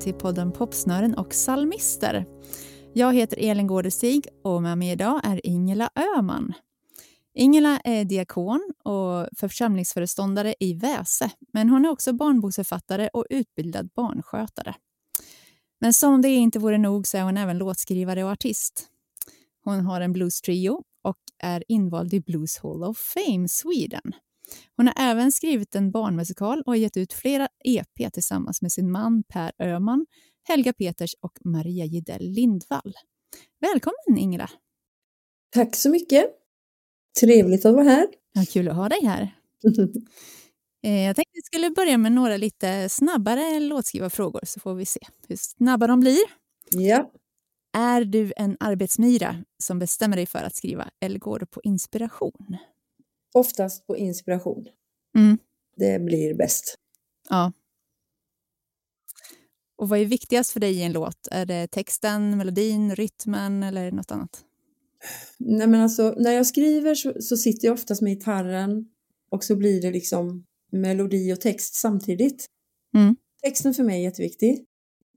till podden Popsnören och psalmister. Jag heter Elin Gårdestig och med mig idag är Ingela Öman. Ingela är diakon och församlingsföreståndare i Väse, men hon är också barnboksförfattare och utbildad barnskötare. Men som det inte vore nog så är hon även låtskrivare och artist. Hon har en blues trio och är invald i Blues Hall of Fame Sweden. Hon har även skrivit en barnmusikal och gett ut flera EP tillsammans med sin man Per Öman, Helga Peters och Maria Gidell Lindvall. Välkommen Ingela! Tack så mycket! Trevligt att vara här. Ja, kul att ha dig här. Eh, jag tänkte att vi skulle börja med några lite snabbare låtskrivarfrågor så får vi se hur snabba de blir. Ja. Är du en arbetsmyra som bestämmer dig för att skriva eller går du på inspiration? Oftast på inspiration. Mm. Det blir bäst. Ja. Och vad är viktigast för dig i en låt? Är det texten, melodin, rytmen eller något annat? Nej, men alltså, när jag skriver så, så sitter jag oftast med gitarren och så blir det liksom melodi och text samtidigt. Mm. Texten för mig är jätteviktig.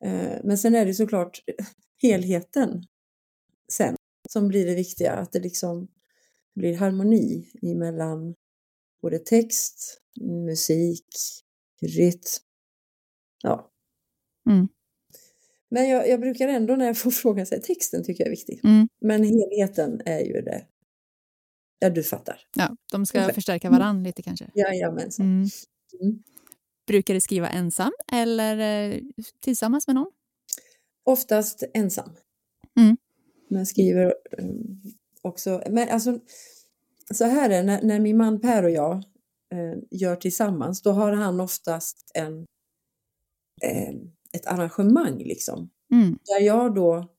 Eh, men sen är det såklart helheten sen som blir det viktiga, att det liksom blir harmoni mellan både text, musik, rytm. Ja. Mm. Men jag, jag, brukar ändå när jag får frågan säga texten tycker jag är viktig. Mm. Men helheten är ju det. Ja, du fattar. Ja, de ska förstärka varann lite kanske. Jajamensan. Mm. Mm. Brukar du skriva ensam eller eh, tillsammans med någon? Oftast ensam. Mm. Men skriver också, men alltså så här är när, när min man Per och jag eh, gör tillsammans, då har han oftast en, eh, ett arrangemang liksom. Mm. Där jag då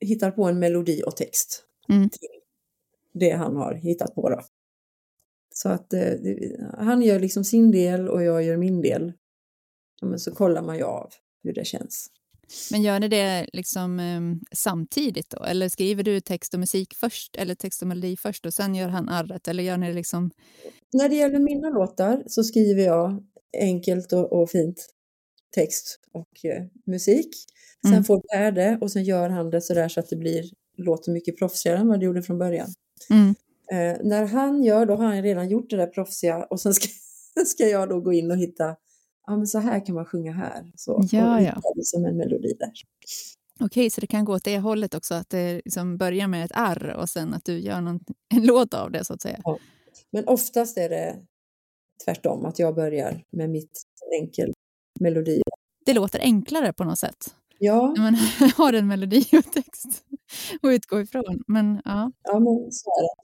hittar på en melodi och text mm. till det han har hittat på då. Så att eh, han gör liksom sin del och jag gör min del. Ja, men så kollar man ju av hur det känns. Men gör ni det liksom um, samtidigt då? Eller skriver du text och musik först eller text och melodi först och sen gör han arret? Eller gör ni det liksom? När det gäller mina låtar så skriver jag enkelt och, och fint text och eh, musik. Sen Mm. får Per det och sen gör han det sådär så att det blir, låter mycket proffsigare än vad det gjorde från början. Mm. Eh, när han gör, då har han redan gjort det där proffsiga och sen ska, ska jag då gå in och hitta, ja men så här kan man sjunga här. Så, Ja, ja. liksom en melodi där. Okej, så det kan gå åt det hållet också, att det liksom börjar med ett R och sen att du gör någon, en låt av det så att säga. Men oftast är det tvärtom, att jag börjar med mitt enkel melodi. Det låter enklare på något sätt. Ja, När man har en melodi och text att utgå ifrån. Men ja, ja men så är det.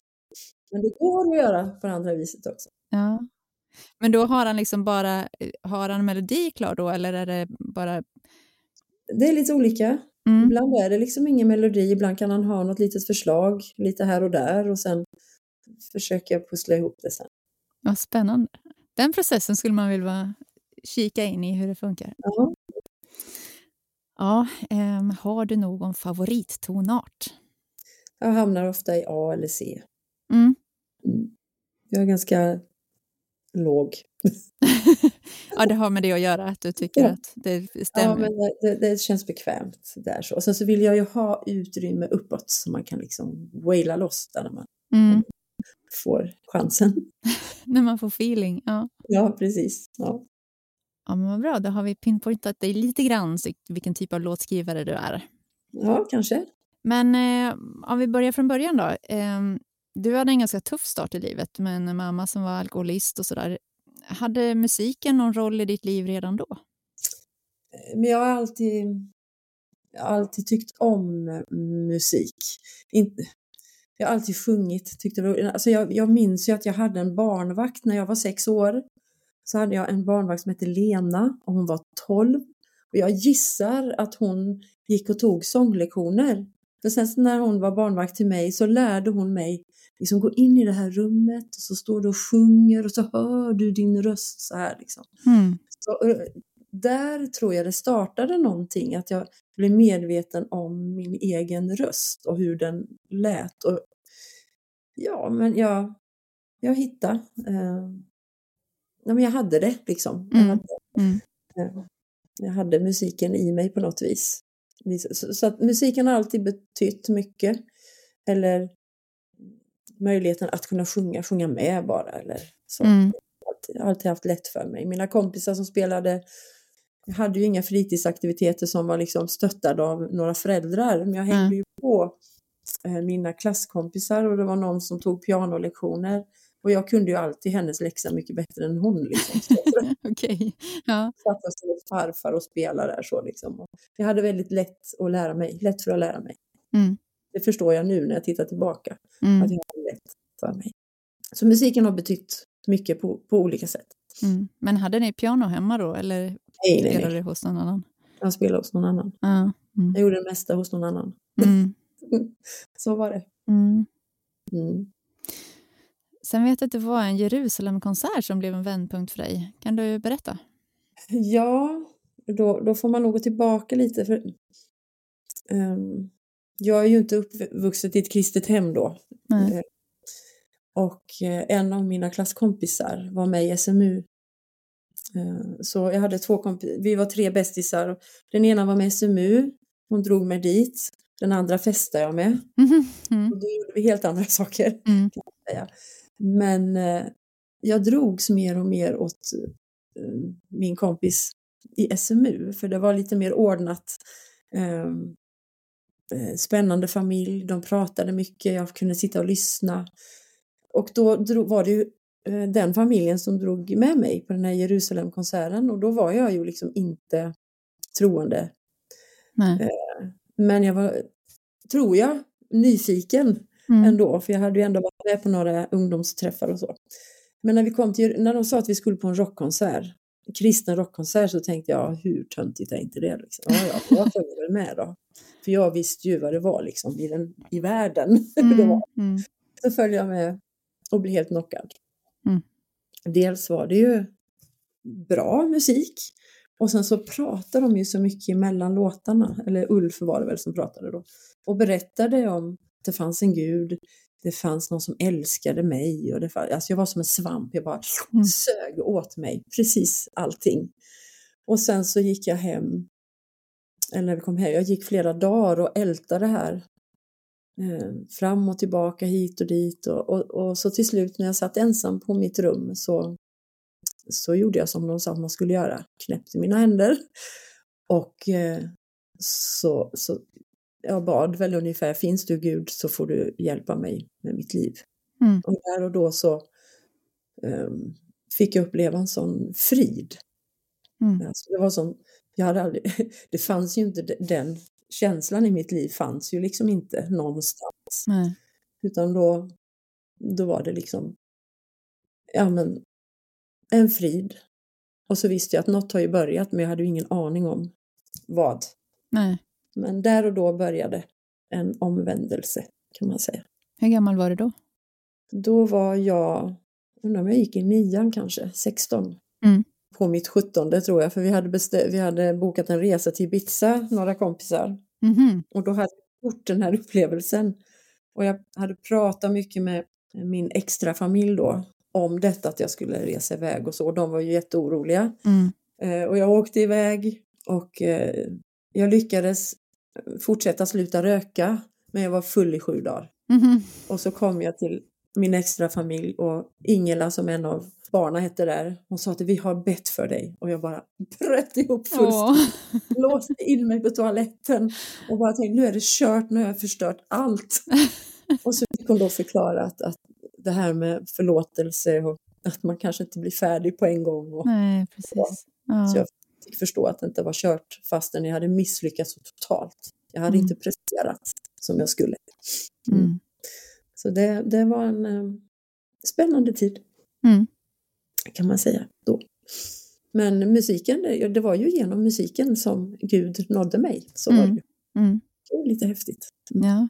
Men det går att göra på andra viset också. ja. Men då har han liksom bara, har han melodi klar då eller är det bara... Det är lite olika. Mm. Ibland är det liksom ingen melodi, ibland kan han ha något litet förslag lite här och där och sen försöker jag pussla ihop det sen. Vad spännande. Den processen skulle man vilja kika in i hur det funkar. Ja. Ja, ehm, har du någon favorittonart? Jag hamnar ofta i A eller C. Mm. Mm. Jag är ganska låg. ja, det har med det att göra, att du tycker Ja. att det Ja, stämmer. men det, det, känns bekvämt där så. Och sen så vill jag ju ha utrymme uppåt så man kan liksom waila loss där när man Mm. får chansen. När man får feeling. Ja. Ja, precis. Ja. ja, men vad bra. Då har vi pinpointat dig lite grann, vilken typ av låtskrivare du är. ja, kanske. Men eh, om vi börjar från början då. Eh, du hade en ganska tuff start i livet med en mamma som var alkoholist och sådär. Hade musiken någon roll i ditt liv redan då? Men jag har alltid, alltid tyckt om musik. Inte, jag har alltid sjungit. Tyckte det alltså jag, jag minns ju att jag hade en barnvakt när jag var sex år. Så hade jag en barnvakt som hette Lena och hon var 12. Och jag gissar att hon gick och tog sånglektioner. För sen när hon var barnvakt till mig så lärde hon mig liksom gå in i det här rummet och så står du och sjunger och så hör du din röst så här liksom. Mm. Så, eh, där tror jag det startade någonting, att jag blev medveten om min egen röst och hur den lät. Och, ja, men jag, jag hittade, eh, ja, men jag hade det liksom. Jag Mm. hade, Mm. eh, Jag hade musiken i mig på något vis. Så, så att musiken har alltid betytt mycket. Eller möjligheten att kunna sjunga, sjunga med bara. Eller så. Mm. Jag har alltid haft lätt för mig. Mina kompisar som spelade, jag hade ju inga fritidsaktiviteter som var liksom stöttade av några föräldrar, men jag hängde Mm. ju på eh, mina klasskompisar och det var någon som tog pianolektioner. Och jag kunde ju alltid hennes läxa mycket bättre än hon. Liksom. Okej. Ja. satt som farfar och spelade där så liksom. Jag hade väldigt lätt att lära mig, lätt för att lära mig. Mm. Det förstår jag nu när jag tittar tillbaka, att Mm. jag hade lätt för mig. Så musiken har betytt mycket på, på olika sätt. Mm. Men hade ni piano hemma då eller Nej, spelade nej. du hos någon annan? Jag spelade hos någon annan. Ja. Mm. Jag gjorde det mesta hos någon annan. Mm. Så var det. Mm. Mm. Sen vet jag att det var en Jerusalemkonsert som blev en vändpunkt för dig. Kan du berätta? Ja, då, då får man nog gå tillbaka lite. För, ehm, jag är ju inte uppvuxen i ett kristet hem då. Eh, Och eh, en av mina klasskompisar var med i SMU. Eh, Så jag hade två kompisar, vi var tre bästisar. Den ena var med i SMU, hon drog mig dit. Den andra festade jag med. Mhm. Mm. Och då gjorde vi helt andra saker. Mm. Men jag drogs mer och mer åt min kompis i SMU, för det var lite mer ordnat. Eh, eh, spännande familj, de pratade mycket, jag kunde sitta och lyssna. Och då drog, var det ju eh, den familjen som drog med mig på den här Jerusalemkonserten och då var jag ju liksom inte troende. Nej. Men jag var, tror jag, nyfiken Mm. ändå, för jag hade ju ändå varit med på några ungdomsträffar och så. Men när, vi kom till, när de sa att vi skulle på en rockkonsert, en kristen rockkonsert, så tänkte jag, hur töntigt är inte det? Liksom? Ja, ja, jag följer väl med då. För jag visste ju vad det var liksom i, den, i världen. hur det Mm. var. Mm. Så följde jag med och blev helt knockad. Mm. Dels var det ju bra musik och sen så pratade de ju så mycket mellan låtarna, eller Ulf var det väl som pratade då, och berättade om att det fanns en gud, det fanns någon som älskade mig och det fanns, alltså jag var som en svamp, jag bara Mm. sög åt mig precis allting. Och sen så gick jag hem, eller när vi kom hem, jag gick flera dagar och ältade det här eh, fram och tillbaka hit och dit och, och, och så till slut när jag satt ensam på mitt rum så, så gjorde jag som de sa att man skulle göra, knäppte mina händer och eh, så, så jag bad väl ungefär, finns du Gud så får du hjälpa mig med mitt liv. Mm. Och där och då så ehm, fick jag uppleva en sån frid. Mm. Alltså, det var som, jag hade aldrig, det fanns ju inte de- den känslan i mitt liv fanns ju liksom inte någonstans. Nej. Utan då, då var det liksom, ja men, en frid. Och så visste jag att något har ju börjat men jag hade ju ingen aning om vad. Nej. Men där och då började en omvändelse kan man säga. Hur gammal var du då? Då var jag, undrar om jag gick i nian kanske, 16. Mm. På mitt 17 tror jag, för vi hade, bestö- vi hade bokat en resa till Ibiza, några kompisar. Mhm. Och då hade jag gjort den här upplevelsen. Och jag hade pratat mycket med min extra familj då om detta att jag skulle resa iväg och så. Och de var ju jätteoroliga. Mm. Eh, och jag åkte iväg och eh, jag lyckades fortsätta sluta röka. Men jag var full i sju dagar. Mhm. Och så kom jag till min extra familj och Ingela som en av barnen hette där. Hon sa att vi har bett för dig. Och jag bara bröt ihop fullständigt. Låste in mig på toaletten och bara tänkte nu är det kört, nu har jag förstört allt. Och så fick hon då förklara att, att det här med förlåtelse och att man kanske inte blir färdig på en gång. Och, Nej, precis. Så Ja. jag fick förstå att det inte var kört fastän jag hade misslyckats så totalt. Jag hade Mm. inte presterat som jag skulle. Mm. Mm. Så det, det var en eh, spännande tid Mm. Kan man säga då. Men musiken, det, det var ju genom musiken som Gud nådde mig. Så var Mm. det, ju. Mm. det var lite häftigt. Ja.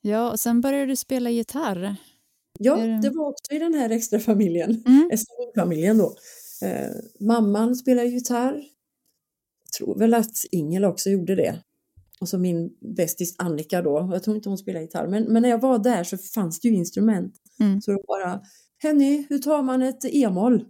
Ja, och sen började du spela gitarr. Ja, det- det var också i den här extra familjen, Mm. SMU-familjen då. Eh, mamman spelar gitarr. Jag tror väl att Ingel också gjorde det. Och så min bästis Annika då, jag tror inte hon spelar gitarr, men, men när jag var där så fanns det ju instrument. Mm. Så det var bara, Henny, hur tar man ett e-moll?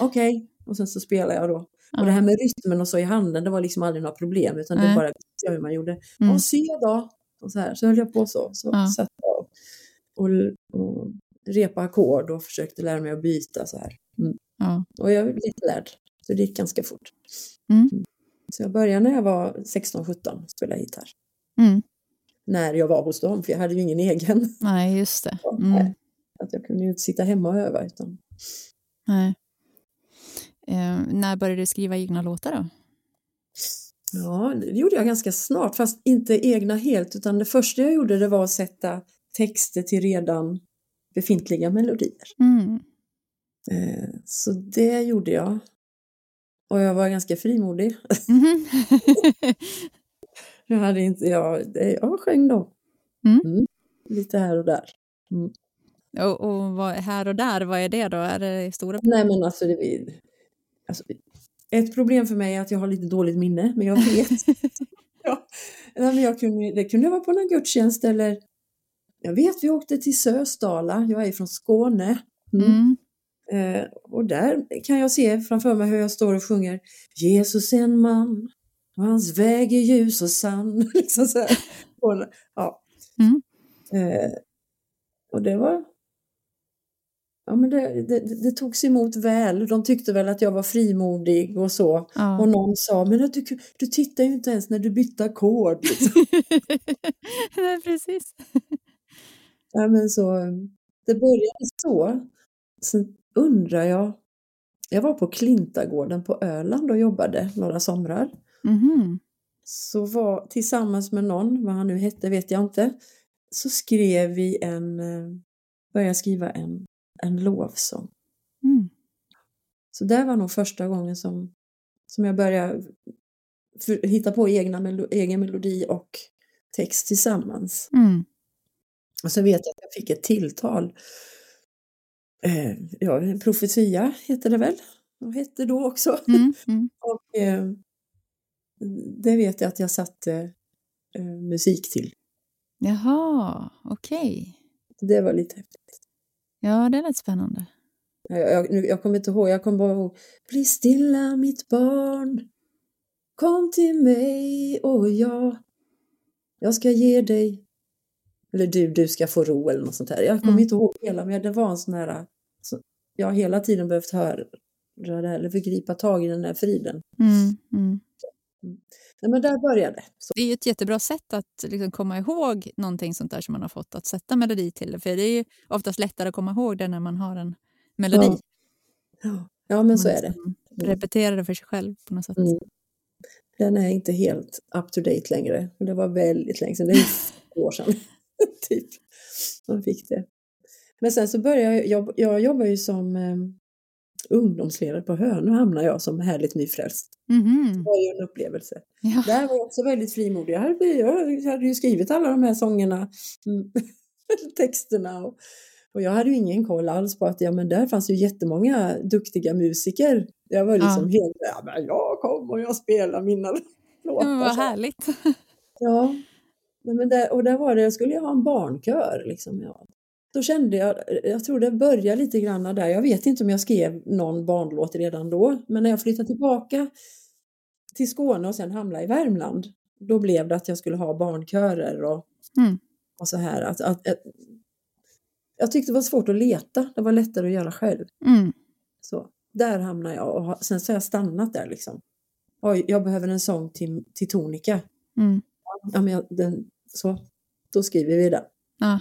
Okej, och sen så spelar jag då. Ja. Och det här med rytmen och så i handen, det var liksom aldrig några problem utan det Nej. bara visste jag hur man gjorde. Mm. Och se då! Och så här, så höll jag på så. Så Ja. satt jag och, och repa ackord och försökte lära mig att byta så här. Mm. Ja. Och jag är lite lärd, så det gick ganska fort. Mm. Så jag började när jag var 16-17 spela gitarr. Mm. När jag var hos dem, för jag hade ju ingen egen. Nej, just det. Mm. Att jag kunde ju inte sitta hemma och öva. Utan... Nej. Eh, när började du skriva egna låtar då? Ja, det gjorde jag ganska snart, fast inte egna helt, utan det första jag gjorde det var att sätta texter till redan befintliga melodier. Mm. Eh, Så det gjorde jag. Och jag var ganska frimodig. Mhm. Jag hade inte, jag, jag sjöng då. Mm. Lite här och där. Och och vad, här och där, vad är det då? Är det stora? Nej men alltså, det, alltså, ett problem för mig är att jag har lite dåligt minne, men jag vet. ja. Nej, men jag kunde, det kunde vara på någon gudstjänst eller jag vet vi åkte till Sösdala, jag är från Skåne. Mm. Mm. Eh, och där kan jag se framför mig hur jag står och sjunger Jesus är en man och hans väg är ljus och sann. liksom så här. Och, ja. Mm. Eh, och det var Ja, men det, det, det togs emot väl. De tyckte väl att jag var frimodig och så. Och Ja. någon sa, men du, du tittar ju inte ens när du bytte ackord. Nej, precis. ja, men så, det började så. Sen undrar jag, jag var på Klintagården på Öland och jobbade några somrar. Mhm. Så var tillsammans med någon, vad han nu hette vet jag inte, så skrev vi en, eh, började skriva en, en lovsång. Mm. Så det var nog första gången som, som jag började för, hitta på egna melo, egen melodi och text tillsammans. Mm. Och så vet jag att jag fick ett tilltal. Eh, ja, en profetia heter det väl? Och hette då också. Mm. Mm. Och eh, det vet jag att jag satte eh, musik till. Jaha, okej. Det var lite häftigt. Ja, det lät spännande. Jag, jag, jag kommer inte ihåg, jag kommer bara ihåg. Bli stilla mitt barn. Kom till mig och jag. Jag ska ge dig. Eller du, du ska få ro eller något sånt här. Jag kommer Mm. inte ihåg hela, men det var en sån här. Så jag har hela tiden behövt höra det här, eller förgripa tag i den här friden. Mm. Mm. Nej, men där började det. Så. Det är ju ett jättebra sätt att liksom komma ihåg någonting sånt där som man har fått att sätta melodi till. För det är ju oftast lättare att komma ihåg det när man har en melodi. Ja. Ja, men så Man är det. liksom Repeterar det för sig själv på något sätt. Mm. Den är inte helt up to date längre. Det var väldigt länge sedan, det är år sedan. typ. Man fick det. Men sen så började jag, jag, jag jobbar ju som eh, ungdomsledare på Hön. Nu hamnar jag som härligt nyfrälst. Mhm. Det var ju en upplevelse. Ja. Där var jag också väldigt frimodig. Jag hade, jag hade ju skrivit alla de här sångerna, mm, texterna. Och, och jag hade ju ingen koll alls på att ja, men där fanns ju jättemånga duktiga musiker. Jag var liksom helt, ja men jag kom och jag spelar mina låtar. Ja, men vad härligt. Ja, men där, och där var det, jag skulle ju ha en barnkör liksom. Ja. Då kände jag, jag tror det började lite grann där, jag vet inte om jag skrev någon barnlåt redan då, men när jag flyttade tillbaka till Skåne och sen hamnade i Värmland, då blev det att jag skulle ha barnkörer och, Mm. och så här. Att, att, att, jag tyckte det var svårt att leta, det var lättare att göra själv. Mm. Så, där hamnade jag och sen så har jag stannat där liksom. Oj, jag behöver en sång till, till tonika. Mm. Ja, men jag, den, så, då skriver vi den. Ja.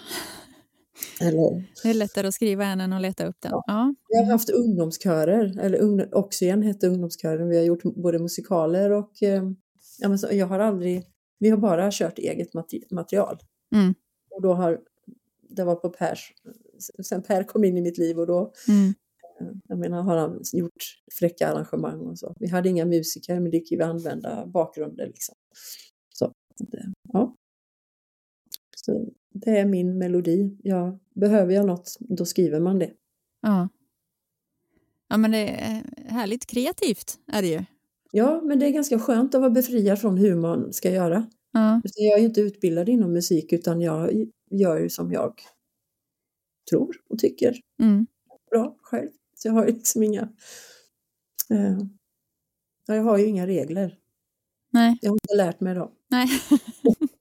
Eller, Det är lättare att skriva än att leta upp den. Ja. Ja. vi har haft ungdomskörer, eller ung, Oxygen hette ungdomskören. Vi har gjort både musikaler och eh, ja, men så, jag har aldrig, vi har bara kört eget mate- material. Mm. Och då har, det var på Pers, sen Per kom in i mitt liv och då, Mm. eh, jag menar, har han gjort fräcka arrangemang och så. Vi hade inga musiker men det gick ju att använda bakgrunder liksom. Så, det, ja. Så det är min melodi. Ja, behöver jag något, då skriver man det. Ja. ja, men det är härligt kreativt är det ju. Ja, men det är ganska skönt att vara befriad från hur man ska göra. Ja. För Jag är ju inte utbildad inom musik utan jag gör ju som jag tror och tycker Mm. bra själv. Så jag har liksom inga... Eh, jag har ju inga regler. Nej. Jag har inte lärt mig dem. Nej.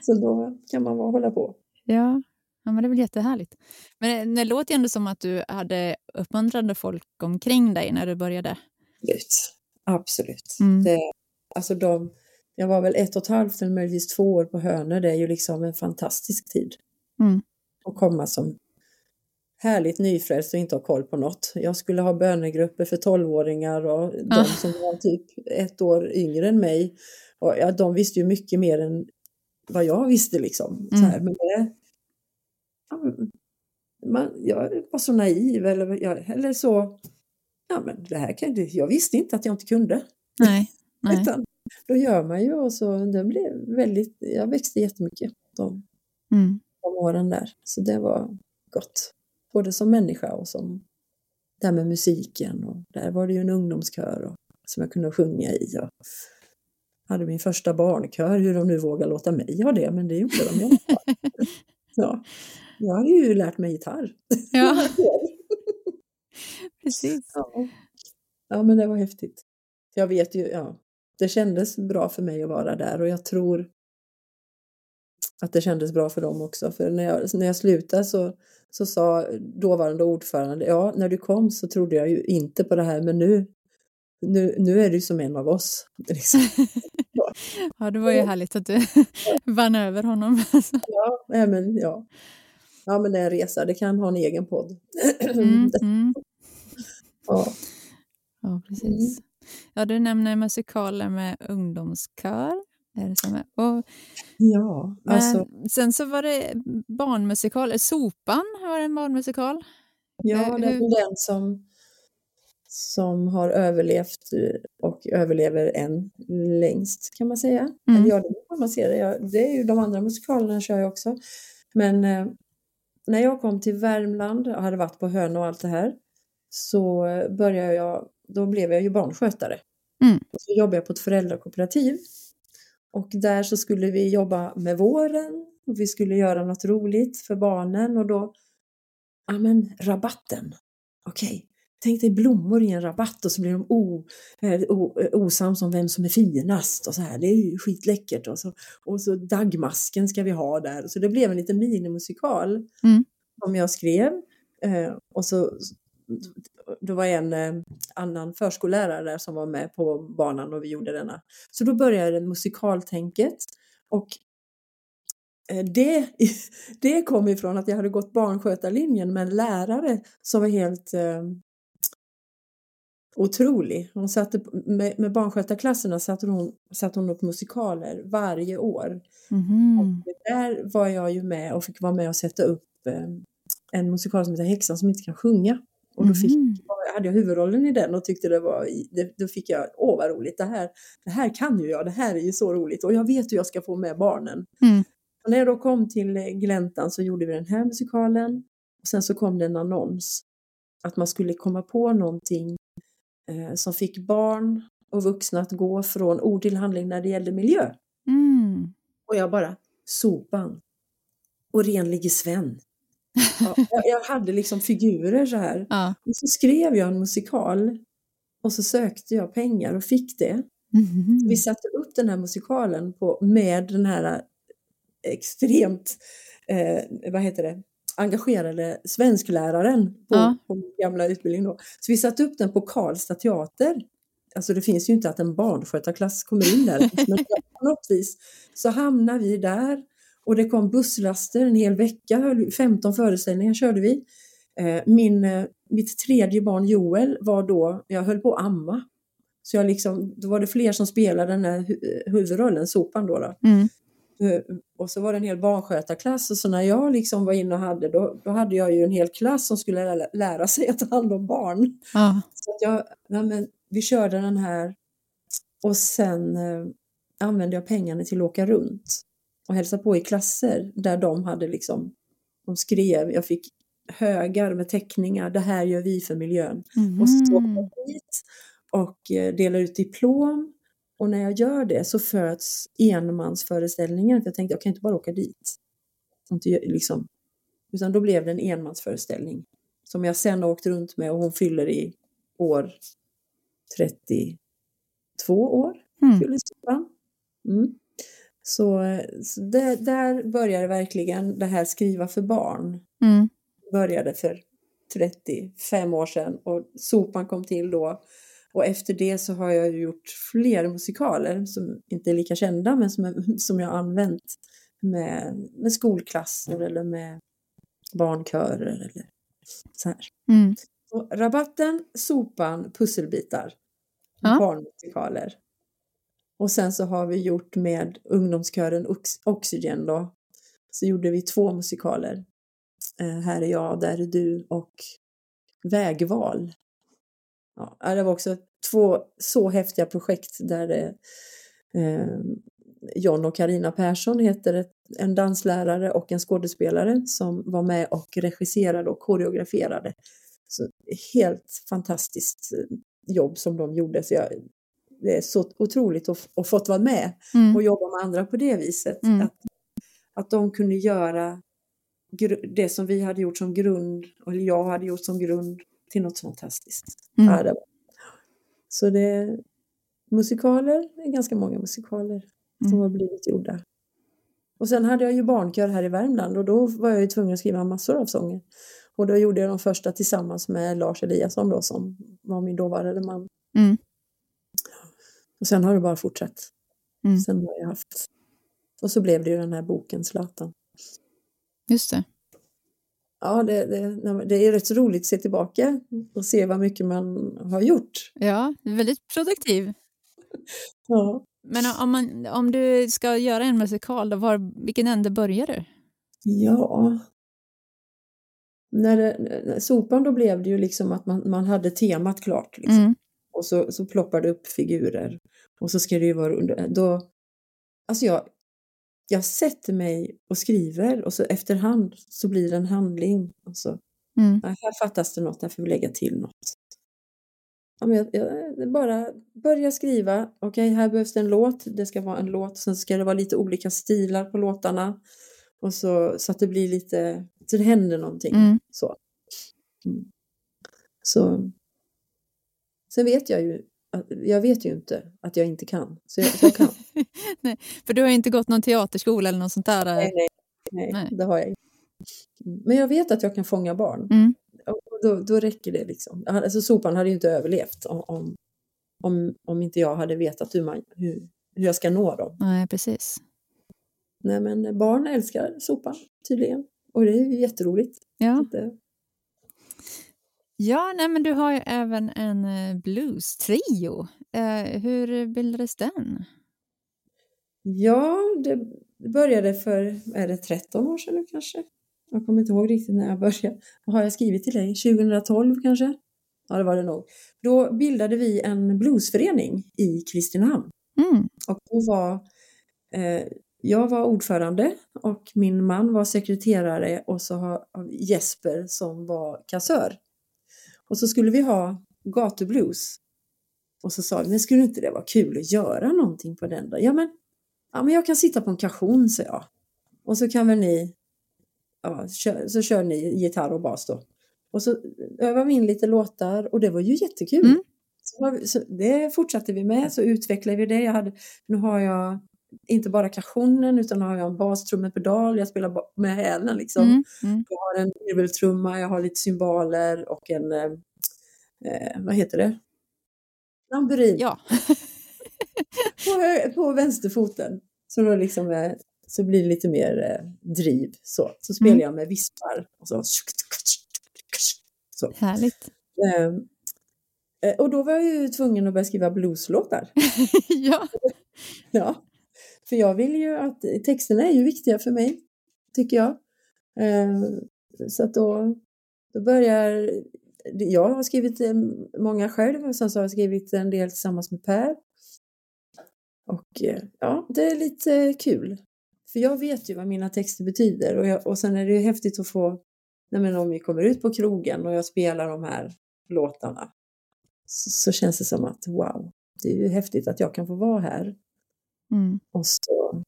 Så då kan man bara hålla på. ja. ja, men det är väl jättehärligt. Men det, det låter ändå som att du hade uppmuntrande folk omkring dig när du började. Absolut. Absolut. Mm. Det, alltså de, jag var väl ett och ett halvt eller möjligtvis två år på Hönö. Det är ju liksom en fantastisk tid. Mm. Att komma som härligt nyfrälst och inte ha koll på något. Jag skulle ha bönegrupper för tolvåringar och de Ah. som var typ ett år yngre än mig. Och, ja, de visste ju mycket mer än vad jag visste liksom. Så Mm. här, men det, man, jag var så naiv eller, jag, eller så. Ja, men det här kan, jag- visste inte att jag inte kunde. Nej. Nej. Utan då gör man ju och så det blev väldigt, jag växte jättemycket de, Mm. de åren där. Så det var gott. Både som människa och som där med musiken. Och där var det ju en ungdomskör och, som jag kunde sjunga i. Och hade min första barnkör, hur de nu vågar låta mig ha det, men det gjorde de i alla fall. Ja, jag hade ju lärt mig gitarr. Ja, precis. Ja. ja, men det var häftigt. Jag vet ju, ja, det kändes bra för mig att vara där och jag tror att det kändes bra för dem också. För när jag, när jag slutade så, så sa dåvarande ordförande, ja, när du kom så trodde jag ju inte på det här, men nu, nu, nu är du som en av oss. Liksom. Ja, det var ju härligt att du vann över honom. Ja, men, ja. ja, men det är en resa, det kan ha en egen podd. Mm, mm. Ja. Ja, precis. Ja, du nämner musikaler med ungdomskör. Är det som är. Och, ja, men alltså, Sen så var det barnmusikal, Sopan var en barnmusikal. ja, eh, det är den som, som har överlevt eh, och överlever än längst kan man säga. Mm. Eller ja, det kan man säga. Jag, det är ju de andra musikalerna kör jag också. Men eh, när jag kom till Värmland och hade varit på Hön och allt det här så eh, började jag, då blev jag ju barnskötare. Mm. Så jobbade jag på ett föräldrakooperativ. Och där så skulle vi jobba med våren och vi skulle göra något roligt för barnen och då, ja men rabatten, okej. Tänk dig blommor i en rabatt och så blir de o, eh, o, eh, osams om vem som är finast och så här. Det är ju skitläckert. Och så, och så dagmasken ska vi ha där. Så det blev en liten minimusikal Mm. som jag skrev. Eh, och så det var en annan förskollärare där som var med på banan och vi gjorde denna. Så då började musikaltänket och det, det kom ifrån att jag hade gått barnskötarlinjen med en lärare som var helt otrolig. Hon satte, med, med barnskötarklasserna satte hon, satte hon upp musikaler varje år. Mhm. Där var jag ju med och fick vara med och sätta upp eh, en musikal som heter Häxan som inte kan sjunga. Och då fick, Mhm. hade jag huvudrollen i den och tyckte det var, det, då fick jag, åh vad roligt, det här, det här kan ju jag, det här är ju så roligt och jag vet hur jag ska få med barnen. Mm. Och när jag då kom till eh, Gläntan så gjorde vi den här musikalen och sen så kom det en annons att man skulle komma på någonting som fick barn och vuxna att gå från ord till handling när det gällde miljö. Mm. Och jag bara, sopan och renlige Sven. Ja, jag, hade liksom figurer så här. Ja. Och så skrev jag en musikal och så sökte jag pengar och fick det. Mhm. Vi satte upp den här musikalen på, med den här extremt, eh, vad heter det, engagerade svenskläraren på, Ja. på min gamla utbildning då. Så vi satte upp den på Karlstad teater. Alltså det finns ju inte att en barnskötarklass kommer in där, men på något vis så hamnar vi där och det kom busslaster en hel vecka, höll vi- 15 föreställningar körde vi. Eh, Min, eh, mitt tredje barn Joel var då, jag höll på att amma. Så jag liksom, då var det fler som spelade den här hu- huvudrollen, sopan då. då. Mm. Eh, Och så var det en hel barnskötarklass och så när jag liksom var inne och hade, då, då hade jag ju en hel klass som skulle lä- lära sig att ta hand om barn. Ja. Så jag, ja, men, vi körde den här och sen eh, använde jag pengarna till att åka runt och hälsa på i klasser där de hade liksom, de skrev, jag fick högar med teckningar, det här gör vi för miljön. Och så Mhm. jag dit och eh, delar ut diplom. Och när jag gör det så föds enmansföreställningen. För jag tänkte jag kan inte bara åka dit. Inte, liksom. Utan då blev det en enmansföreställning. Som jag sen har åkt runt med och hon fyller i år 32 år. Mm. Mm. Så, så där, där började verkligen det här skriva för barn. Mm. Började för 35 år sedan och Sopan kom till då. Och efter det så har jag gjort fler musikaler som inte är lika kända men som, som jag har använt med, med skolklasser eller med barnkörer eller så här. Mm. Och rabatten, Sopan, Pusselbitar, Ja. barnmusikaler. Och sen så har vi gjort med ungdomskören Ox- Oxygen då. Så gjorde vi två musikaler. Eh, här är jag, där är du och Vägval. Ja, det var också två så häftiga projekt där det, eh, John och Karina Persson heter ett, en danslärare och en skådespelare som var med och regisserade och koreograferade. Så helt fantastiskt eh, jobb som de gjorde. Så jag, det är så otroligt att, att fått vara med Mm. och jobba med andra på det viset. Mm. Att, att de kunde göra det som vi hade gjort som grund, eller jag hade gjort som grund, till något fantastiskt. Mm. Ja, det. Så det musikaler, det är ganska många musikaler som Mm. har blivit gjorda. Och sen hade jag ju barnkör här i Värmland och då var jag ju tvungen att skriva massor av sånger. Och då gjorde jag de första tillsammans med Lars Eliasson då som var min dåvarande man. Mm. Och sen har det bara fortsatt. Mm. Sen har jag haft. Och så blev det ju den här boken Zlatan. Just det. Ja, det, det, det är rätt roligt att se tillbaka och se vad mycket man har gjort. Ja, väldigt produktiv. Ja. Men om, man, om du ska göra en musikal, då var, vilken ände börjar du? Ja. När, det, när sopan då blev det ju liksom att man, man hade temat klart. Liksom. Mm. Och så, så ploppar det upp figurer. Och så ska det ju vara under. Då, alltså jag, jag sätter mig och skriver och så efterhand så blir det en handling. Och så, Mm. här fattas det något, här får vi lägga till något. Ja, men jag, jag bara börja skriva. Okej, här behövs det en låt. Det ska vara en låt. Sen ska det vara lite olika stilar på låtarna. Och så, så att det blir lite, så det händer någonting. Mm. Så. Mm. så. Sen vet jag ju, jag vet ju inte att jag inte kan. Så jag, så jag kan. För du har inte gått någon teaterskola eller något sånt där. nej, nej, nej, Nej. det har jag inte. Men jag vet att jag kan fånga barn. Mm. Och då, då räcker det liksom. Alltså sopan hade ju inte överlevt om, om, om, inte jag hade vetat hur, man, hur, hur jag ska nå dem. Nej, precis. Nej men barn älskar sopan tydligen. Och det är ju jätteroligt. Ja, det- ja nej, men du har ju även en eh, blues-trio. Eh, hur bildades den? Ja, det började för, är det 13 år sedan nu kanske? Jag kommer inte ihåg riktigt när jag började. Vad har jag skrivit till dig? 2012 kanske? Ja, det var det nog. Då bildade vi en bluesförening i Kristinehamn. Mm. Och då var, eh, jag var ordförande och min man var sekreterare och så har Jesper som var kassör. Och så skulle vi ha gatublues. Och så sa vi, men skulle inte det vara kul att göra någonting på den då? Ja men, ja, men jag kan sitta på en kajon, sa jag. Och så kan väl ni, ja, kör, så kör ni gitarr och bas då. Och så övar vi in lite låtar och det var ju jättekul. Mm. Så, så det fortsatte vi med, så utvecklade vi det. Jag hade, nu har jag inte bara kajonen utan har jag en bastrummepedal, jag spelar med hälen liksom. Mm. Mm. Jag har en virveltrumma, jag har lite cymbaler och en, eh, eh, vad heter det? Tamburin Ja, på, på vänsterfoten. Så då liksom eh, så blir det lite mer eh, driv. Så, så spelar Mm. jag med vispar. Och så. så. härligt. Ehm, eh, och då var jag ju tvungen att börja skriva blueslåtar. ja. Ja, för jag vill ju att texterna är ju viktiga för mig, tycker jag. Eh, så att då, då börjar, jag har skrivit många själv och sen så har jag skrivit en del tillsammans med Per. Och eh, ja, det är lite kul. För jag vet ju vad mina texter betyder och, jag, och sen är det ju häftigt att få, nej men om vi kommer ut på krogen och jag spelar de här låtarna så, så känns det som att wow, det är ju häftigt att jag kan få vara här Mm. och så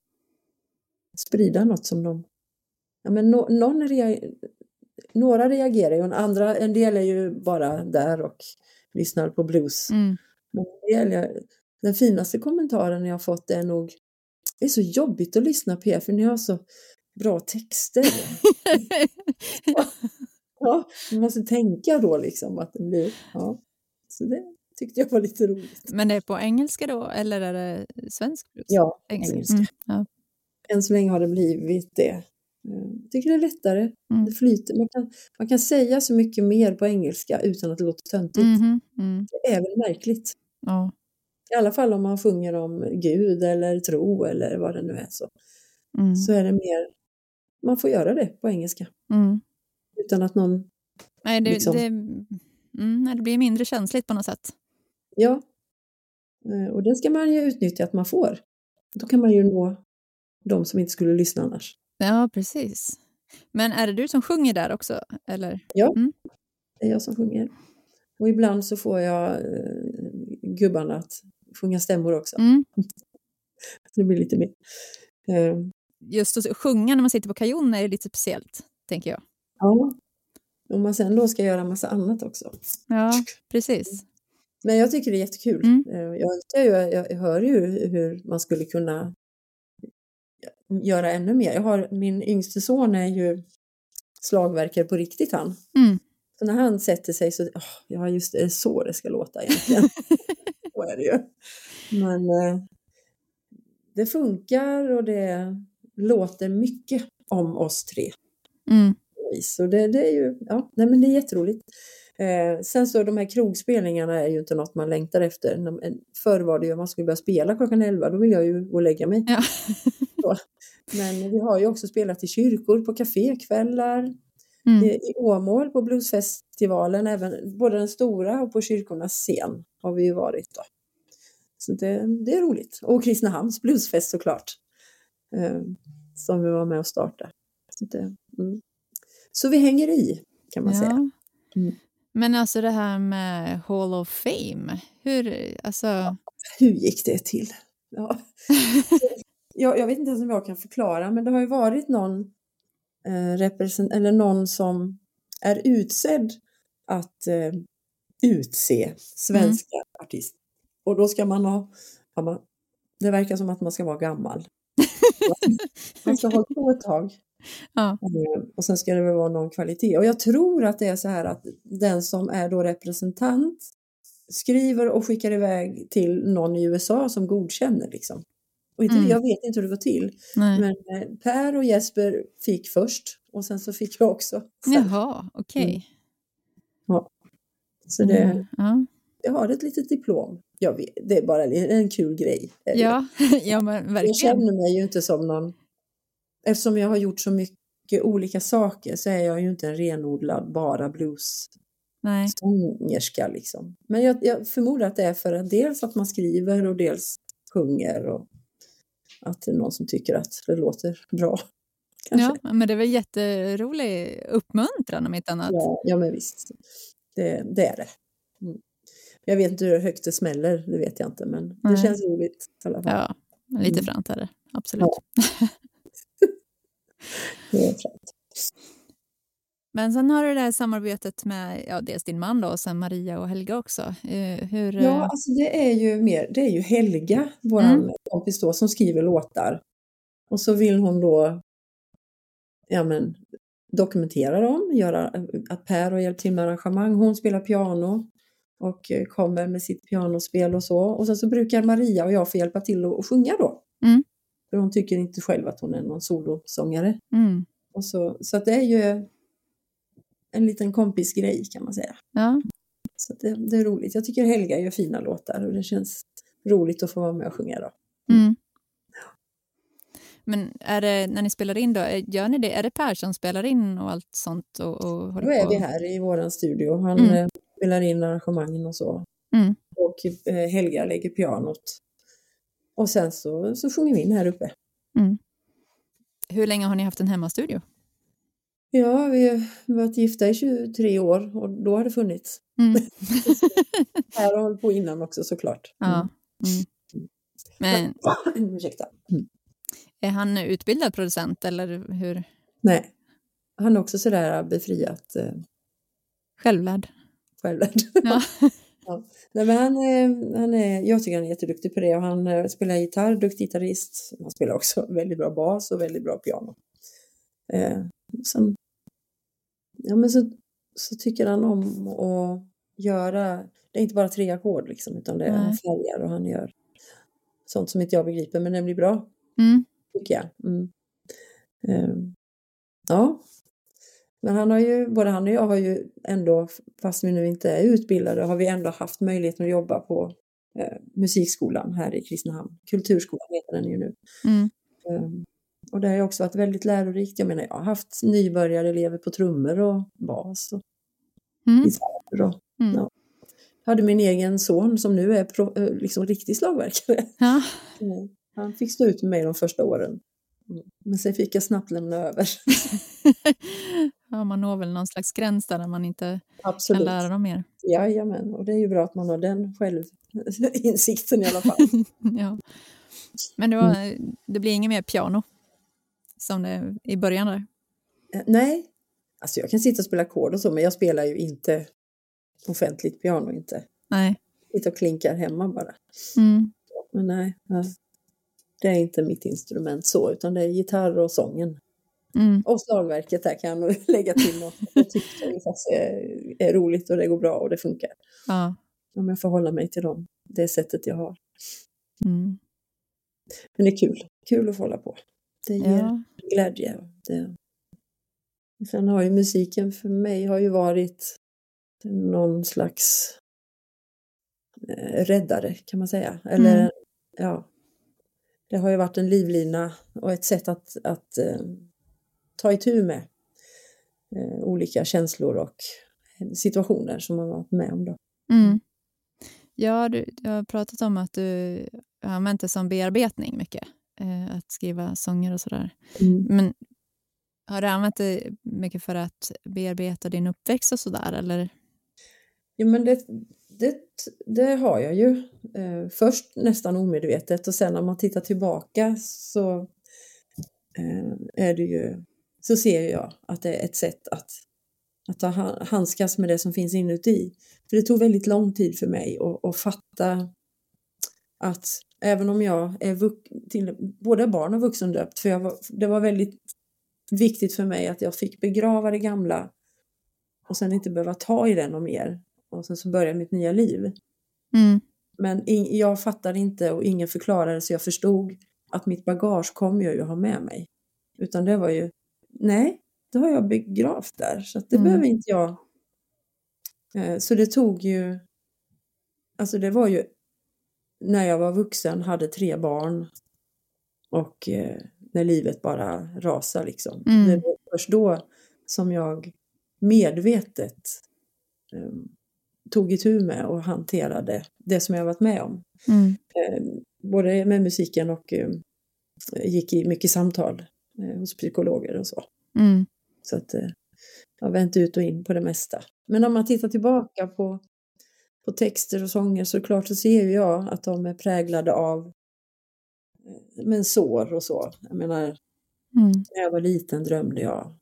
sprida något som de... Ja, men no, någon rea, några reagerar ju, och en, andra, en del är ju bara där och lyssnar på blues. Mm. Men det gäller, den finaste kommentaren jag har fått är nog det är så jobbigt att lyssna på er för ni har så bra texter. ja, man måste tänka då liksom att det blir, ja. Så det tyckte jag var lite roligt. Men det är på engelska då eller är det svensk? Ja, engelska. engelska. Mm, ja. Än så länge har det blivit det. Jag tycker det är lättare, mm. det flyter. Man kan, man kan säga så mycket mer på engelska utan att det låter töntigt. Mm, mm. Det är väl märkligt. Ja. I alla fall om man sjunger om Gud eller tro eller vad det nu är så. Mm. Så är det mer, man får göra det på engelska. Mm. Utan att någon... Nej, det, liksom... det, mm, det blir mindre känsligt på något sätt. Ja, eh, och det ska man ju utnyttja att man får. Då kan man ju nå de som inte skulle lyssna annars. Ja, precis. Men är det du som sjunger där också? Eller? Ja, mm. det är jag som sjunger. Och ibland så får jag eh, gubbarna att sjunga stämmor också. Mm. det blir lite mer. Eh. Just att sjunga när man sitter på kajon är lite speciellt, tänker jag. Ja, om man sen då ska göra massa annat också. Ja, precis. Men jag tycker det är jättekul. Mm. Eh, jag, jag, jag hör ju hur man skulle kunna göra ännu mer. Jag har, min yngste son är ju slagverkare på riktigt han. Mm. Så när han sätter sig så, oh, ja just det, är så det ska låta egentligen. är det ju. Men eh, det funkar och det låter mycket om oss tre. Mm. Så det, det, är ju, ja, nej men det är jätteroligt. Eh, sen så de här krogspelningarna är ju inte något man längtar efter. Förr var det ju att man skulle börja spela klockan 11, då vill jag ju gå och lägga mig. Ja. Men vi har ju också spelat i kyrkor, på kafékvällar, mm. i Åmål på bluesfestivalen, även både den stora och på kyrkornas scen har vi ju varit då. Så det, det är roligt. Och Kristinehamns bluesfest såklart, eh, som vi var med och startade. Så, det, mm. så vi hänger i, kan man ja. säga. Mm. Men alltså det här med Hall of Fame, hur, alltså... hur gick det till? Ja. jag, jag vet inte ens om jag kan förklara, men det har ju varit någon, eh, represent eller någon som är utsedd att eh, utse svenska mm. artister. Och då ska man ha, man, det verkar som att man ska vara gammal. man ska ha på ett tag. Ja. Eh, och sen ska det väl vara någon kvalitet. Och jag tror att det är så här att den som är då representant skriver och skickar iväg till någon i USA som godkänner liksom. Och inte, mm. Jag vet inte hur det går till. Nej. Men eh, Per och Jesper fick först och sen så fick jag också. Sen. Jaha, okej. Okay. Mm. Ja. Så det, mm. ja. Jag har ett litet diplom. Jag vet, det är bara en kul grej. Ja, ja men verkligen. Jag känner mig ju inte som någon... Eftersom jag har gjort så mycket olika saker så är jag ju inte en renodlad bara blues sångerska liksom. Men jag, jag förmodar att det är för att dels att man skriver och dels sjunger och att det är någon som tycker att det låter bra. Kanske. Ja, men det är väl jätterolig uppmuntran om inte annat. Ja, ja men visst. Det, det är det. Mm. Jag vet inte hur högt det smäller, det vet jag inte, men Nej. det känns roligt i alla fall. Ja, lite mm. fränt är det, absolut. Ja. det är fränt. Men sen har du det här samarbetet med ja, dels din man då, och sen Maria och Helga också. Eh, hur, ja, eh, alltså det är ju mer, det är ju Helga, vår mm. kompis då, som skriver låtar. Och så vill hon då ja, men, dokumentera dem, göra att Per har hjälpt till med arrangemang. Hon spelar piano och eh, kommer med sitt pianospel och så. Och sen så brukar Maria och jag få hjälpa till att sjunga då. Mm. För hon tycker inte själv att hon är någon solosångare. Mm. Och så, så det är ju en liten kompisgrej kan man säga. Ja. Så det, det, är roligt. Jag tycker Helga gör fina låtar och det känns roligt att få vara med och sjunga då. Mm. Men är det, när ni spelar in då, gör ni det? Är det Per som spelar in och allt sånt? Och, och då är på? vi här i våran studio. Han mm. Spelar in arrangemangen och så. Mm. Och eh, Helga lägger pianot. Och sen så, så sjunger vi in här uppe. Mm. Hur länge har ni haft en hemmastudio? Ja, vi har varit gifta i 23 år och då har det funnits. Mm. här har hållit på innan också såklart. Ja. Mm. mm. Men, Ursäkta. Mm. Är han utbildad producent eller hur? Nej, han är också sådär befriat. Eh, självlärd. Självlärd. Ja. Ja. Nej, men han, är, han är, jag tycker han är jätteduktig på det och han eh, spelar gitarr, duktig gitarrist. Han spelar också väldigt bra bas och väldigt bra piano. Eh, sen, ja, men så, så tycker han om att göra, det är inte bara tre ackord liksom, utan det är han färgar och han gör sånt som inte jag begriper, men det blir bra. Mm. Tycker jag. Mm. Eh, ja, men han har ju, både han och jag har ju ändå, fast vi nu inte är utbildade, har vi ändå haft möjligheten att jobba på eh, musikskolan här i Kristinehamn. Kulturskolan heter den ju nu. Mm. Um, och det har ju också varit väldigt lärorikt. Jag menar, jag har haft nybörjarelever på trummor och bas och Mm. gitarr. Och, Mm. ja. Jag hade min egen son som nu är pro, eh, liksom riktig slagverkare. Ja. Mm. Han fick stå ut med mig de första åren. Men sen fick jag snabbt lämna över. ja, man når väl någon slags gräns där när man inte kan Absolut. lära dem mer. Jajamän, och det är ju bra att man har den självinsikten i alla fall. ja. Men det, var, det blir inget mer piano som det i början där? Eh, Nej, alltså jag kan sitta och spela ackord och så, men jag spelar ju inte offentligt piano inte. Nej. Sitter och klinkar hemma bara. Mm. Men nej. Det är inte mitt instrument så, utan det är gitarr och sången. Mm. Och slagverket där kan jag lägga till något. Jag tycker det faktiskt är, är roligt och det går bra och det funkar. Ja. Om jag får hålla mig till dem, det sättet jag har. Mm. Men det är kul, kul att få hålla på. Det ger ja. glädje. Det. Sen har ju musiken för mig har ju varit någon slags eh, räddare kan man säga. Eller Mm. ja, det har ju varit en livlina och ett sätt att, att eh, ta itu med eh, olika känslor och situationer som man varit med om. Då. Mm. Ja, du, du har pratat om att du har använt det som bearbetning mycket. Eh, att skriva sånger och sådär. Men har du använt det mycket för att bearbeta din uppväxt och sådär? Eller? Ja, men det, det, det har jag ju. Eh, först nästan omedvetet och sen när man tittar tillbaka så eh, är det ju, så ser jag att det är ett sätt att, att ta handskas med det som finns inuti. För det tog väldigt lång tid för mig att, att fatta att även om jag är vux- till, både barn och vuxendöpt, för jag var, det var väldigt viktigt för mig att jag fick begrava det gamla och sen inte behöva ta i det något mer. Och sen så började mitt nya liv. Mm. Men in, jag fattade inte och ingen förklarade så jag förstod att mitt bagage kommer jag ju ha med mig. Utan det var ju, nej, det har jag begravt där så det Mm. behöver inte jag. Eh, Så det tog ju, alltså det var ju när jag var vuxen, hade tre barn och eh, när livet bara rasade liksom. Mm. Det var först då som jag medvetet eh, tog itu med och hanterade det som jag varit med om. Mm. Eh, både med musiken och eh, gick i mycket samtal eh, hos psykologer och så. Mm. Så att eh, jag vänt ut och in på det mesta. Men om man tittar tillbaka på, på texter och sånger så klart så ser ju jag att de är präglade av men sår och så. Jag menar, Mm. när jag var liten drömde jag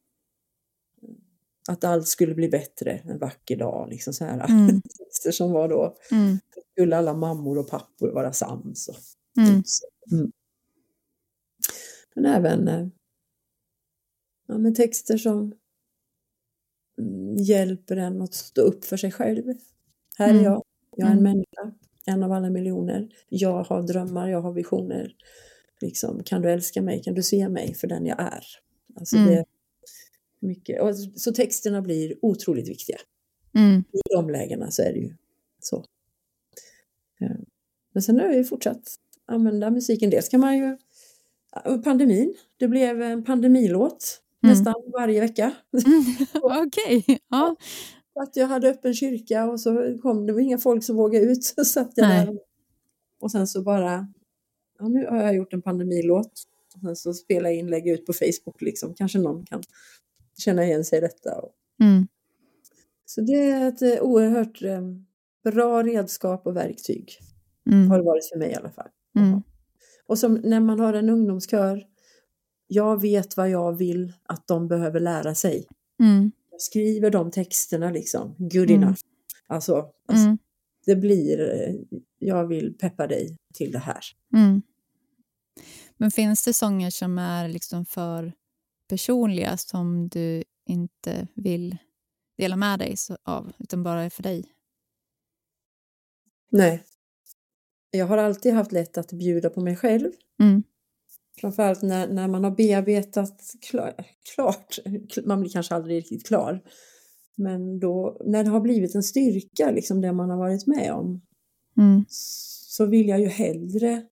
att allt skulle bli bättre en vacker dag. Liksom så här. Mm. Texter som var då, Mm. skulle alla mammor och pappor vara sams. Och, Mm. Mm. Men även eh, ja, men texter som mm, hjälper en att stå upp för sig själv. Här är Mm. jag, jag är en Mm. människa, en av alla miljoner. Jag har drömmar, jag har visioner. Liksom, kan du älska mig, kan du se mig för den jag är? Alltså det mycket. Och så texterna blir otroligt viktiga. Mm. I de lägena så är det ju så. Ja. Men sen har jag ju fortsatt använda musiken. Dels kan man ju... ja, Pandemin, det blev en pandemilåt Mm. nästan varje vecka. Mm. Okej. Ja. Så Att jag hade öppen kyrka och så kom det var inga folk som vågade ut. Så satt jag Nej. där. Och sen så bara, ja, nu har jag gjort en pandemilåt. Och sen så spelar jag in, lägger ut på Facebook liksom. Kanske någon kan känna igen sig i detta. Mm. Så det är ett eh, oerhört eh, bra redskap och verktyg. Har Mm. det varit för mig i alla fall. Mm. Och som när man har en ungdomskör, jag vet vad jag vill att de behöver lära sig. Mm. Jag skriver de texterna liksom, good Mm. enough. Alltså, alltså Mm. det blir, eh, jag vill peppa dig till det här. Men finns det sånger som är liksom för personliga som du inte vill dela med dig av, utan bara är för dig? Nej. Jag har alltid haft lätt att bjuda på mig själv. Mm. Framförallt när, när man har bearbetat klar, klart, man blir kanske aldrig riktigt klar. Men då, när det har blivit en styrka, liksom det man har varit med om, mm. så vill jag ju hellre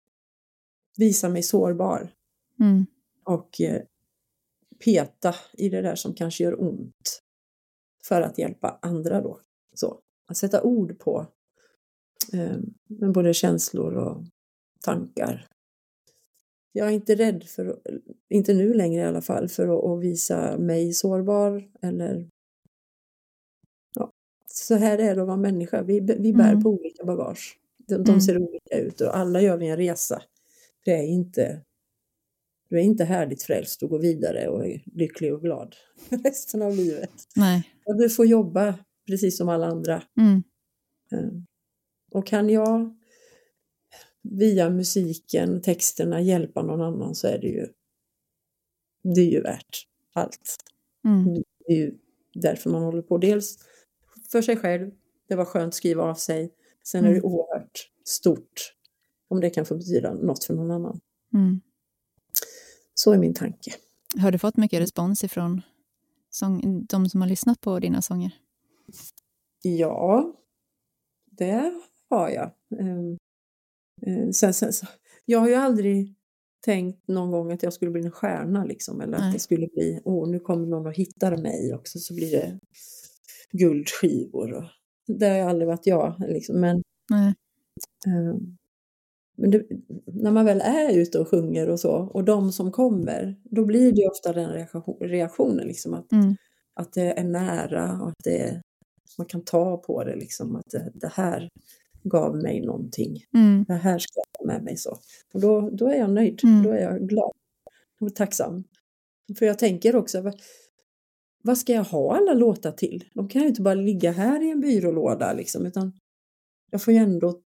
visa mig sårbar. Mm. Och eh, peta i det där som kanske gör ont. För att hjälpa andra då. Så, att sätta ord på eh, både känslor och tankar. Jag är inte rädd för, inte nu längre i alla fall, för att, att visa mig sårbar eller ja, så här är det att vara människa. Vi, vi bär mm. på olika bagage. De, de mm. ser olika ut och alla gör vi en resa. Det är inte du är inte härligt frälst och går vidare och är lycklig och glad resten av livet. Nej. Och du får jobba precis som alla andra. Mm. Och kan jag via musiken, texterna hjälpa någon annan så är det ju, det är ju värt allt. Mm. Det är ju därför man håller på. Dels för sig själv, det var skönt att skriva av sig. Sen mm. är det mm. oerhört stort om det kan få betyda något för någon annan. Mm. Så är min tanke. Har du fått mycket respons ifrån sång, de som har lyssnat på dina sånger? Ja, det har jag. Ehm, eh, sen, sen, så, jag har ju aldrig tänkt någon gång att jag skulle bli en stjärna liksom, eller Nej. att det skulle bli, åh nu kommer någon och hittar mig också så blir det guldskivor. Och, det har aldrig varit jag, liksom, men Nej. Men det, när man väl är ute och sjunger och så, och de som kommer, då blir det ofta den reaktionen, liksom, att, mm. att det är nära och att det, man kan ta på det, liksom, att det, det här gav mig någonting. Mm. Det här ska jag med mig så. Och då, då är jag nöjd, mm. då är jag glad och tacksam. För jag tänker också, vad, vad ska jag ha alla låtar till? De kan ju inte bara ligga här i en byrålåda liksom, utan jag får ju ändå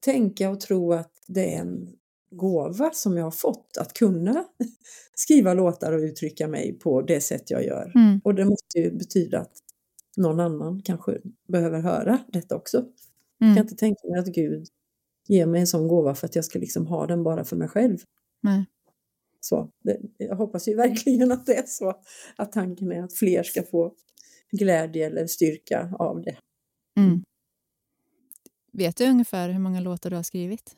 tänka och tro att det är en gåva som jag har fått att kunna skriva låtar och uttrycka mig på det sätt jag gör. Mm. Och det måste ju betyda att någon annan kanske behöver höra detta också. Mm. Jag kan inte tänka mig att Gud ger mig en sån gåva för att jag ska liksom ha den bara för mig själv. Nej. Så, det, jag hoppas ju verkligen att det är så. Att tanken är att fler ska få glädje eller styrka av det. Mm. Vet du ungefär hur många låtar du har skrivit?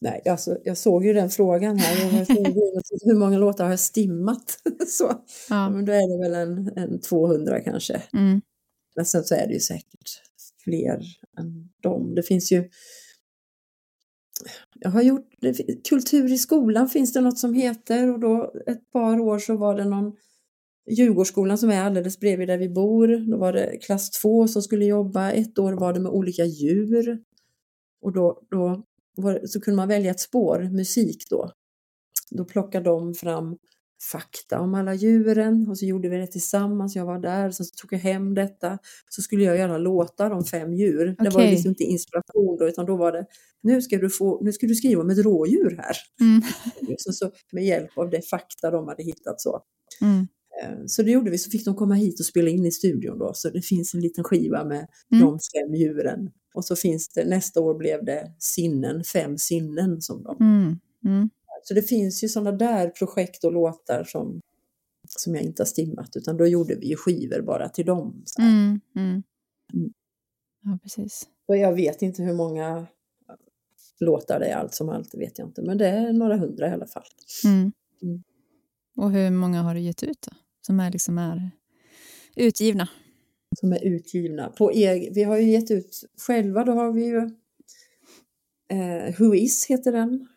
Nej, alltså, jag såg ju den frågan här. hur många låtar har jag stimmat? så. Ja. Men då är det väl en, en 200 kanske. Mm. Men sen så är det ju säkert fler än dem. Det finns ju... Jag har gjort... Kultur i skolan finns det något som heter och då ett par år så var det någon Djurgårdsskolan som är alldeles bredvid där vi bor. Då var det klass 2 som skulle jobba. Ett år var det med olika djur. Och då, då var, så kunde man välja ett spår, musik då. Då plockade de fram fakta om alla djuren och så gjorde vi det tillsammans. Jag var där, sen så tog jag hem detta. Så skulle jag göra låtar om fem djur. Okay. Det var liksom inte inspiration då, utan då var det nu ska du, få, nu ska du skriva om ett rådjur här. Mm. Så, så, med hjälp av det fakta de hade hittat så. Mm. Eh, så det gjorde vi, så fick de komma hit och spela in i studion då. Så det finns en liten skiva med mm. de fem djuren. Och så finns det, nästa år blev det sinnen, fem sinnen som de. Mm. Mm. Så det finns ju sådana där projekt och låtar som, som jag inte har stimmat, utan då gjorde vi ju skivor bara till dem. Mm, mm. Ja, precis. Och jag vet inte hur många låtar det är allt som allt, vet jag inte, men det är några hundra i alla fall. Mm. Och hur många har du gett ut då? Som är, liksom är utgivna? Som är utgivna. På eg vi har ju gett ut själva, då har vi ju eh, Who Is heter den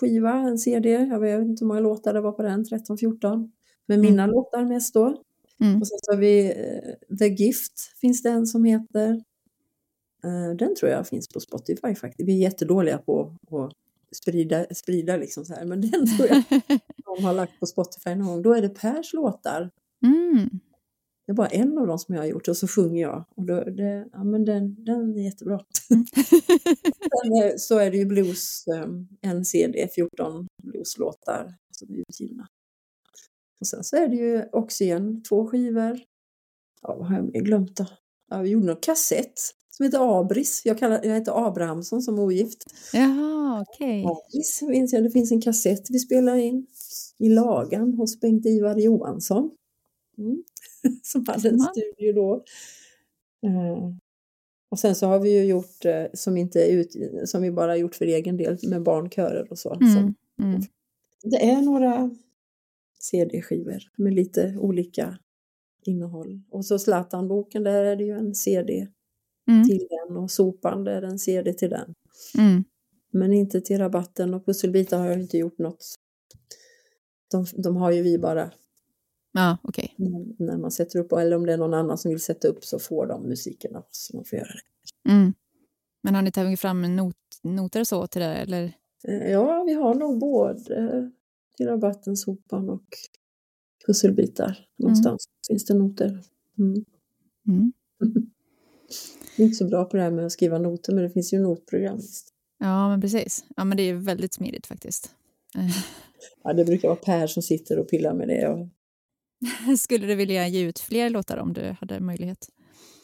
skiva, en CD. Jag vet inte hur många låtar det var på den, 13-14. Med mm. mina låtar mest då. Mm. Och sen så har vi eh, The Gift, finns det en som heter. Eh, den tror jag finns på Spotify faktiskt. Vi är jättedåliga på att sprida, sprida liksom så här. Men den tror jag de har lagt på Spotify någon gång. Då är det Pers låtar. Mm. Det är bara en av dem som jag har gjort och så sjunger jag. Och då, det, ja, men den, den är jättebra. Mm. Sen så är det ju blues, en CD, 14 blueslåtar som är utgivna. Och sen så är det ju Oxygen, två skivor. Ja, vad har jag glömt då? Ja, vi gjorde någon kassett som heter Abris. Jag, kallar, jag heter Abrahamsson som ogift. Jaha, okej. Okay. Abris minns jag, det finns en kassett vi spelar in i Lagan hos Bengt-Ivar Johansson. Mm. som hade en studio då. Uh, och sen så har vi ju gjort uh, som, inte ut, som vi bara gjort för egen del med barnkörer och så. Mm. så. Mm. Det är några CD-skivor med lite olika innehåll. Och så Zlatan-boken, där är det ju en CD mm. till den och Sopan, där är en CD till den. Mm. Men inte till Rabatten och Pusselbitar har jag inte gjort något. De, de har ju vi bara Ja, okej. Okay. När man sätter upp, eller om det är någon annan som vill sätta upp så får de musiken av oss. De får göra det. Mm. Men har ni tagit fram not, noter så till det? Eller? Eh, ja, vi har nog både till rabatten, sopan och pusselbitar. Någonstans mm. finns det noter. Mm. Mm. Jag är inte så bra på det här med att skriva noter, men det finns ju notprogram. Ja, men precis. Ja, men det är väldigt smidigt faktiskt. ja, det brukar vara Per som sitter och pillar med det. Och... Skulle du vilja ge ut fler låtar om du hade möjlighet?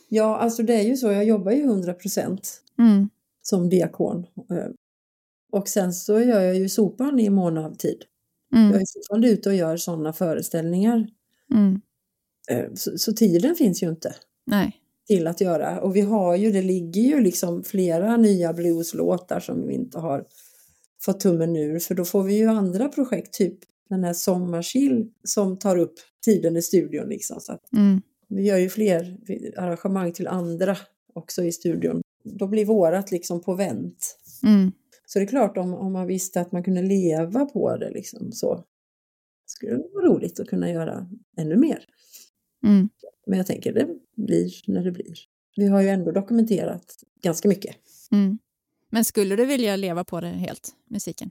Ja, alltså det är ju så. Jag jobbar ju 100 procent mm. som diakon. Eh, och sen så gör jag ju sopan i mån av tid. Mm. Jag är fortfarande ute och gör sådana föreställningar. Mm. Eh, så, så, tiden finns ju inte Nej. Till att göra. Och vi har ju, det ligger ju liksom flera nya blueslåtar som vi inte har fått tummen ur. För då får vi ju andra projekt, typ den här Sommarsill som tar upp tiden i studion. Liksom. Så mm. Vi gör ju fler arrangemang till andra också i studion. Då blir vårat liksom på vänt. Mm. Så det är klart om, om man visste att man kunde leva på det liksom så skulle det vara roligt att kunna göra ännu mer. Mm. Men jag tänker det blir när det blir. Vi har ju ändå dokumenterat ganska mycket. Mm. Men skulle du vilja leva på det helt, musiken?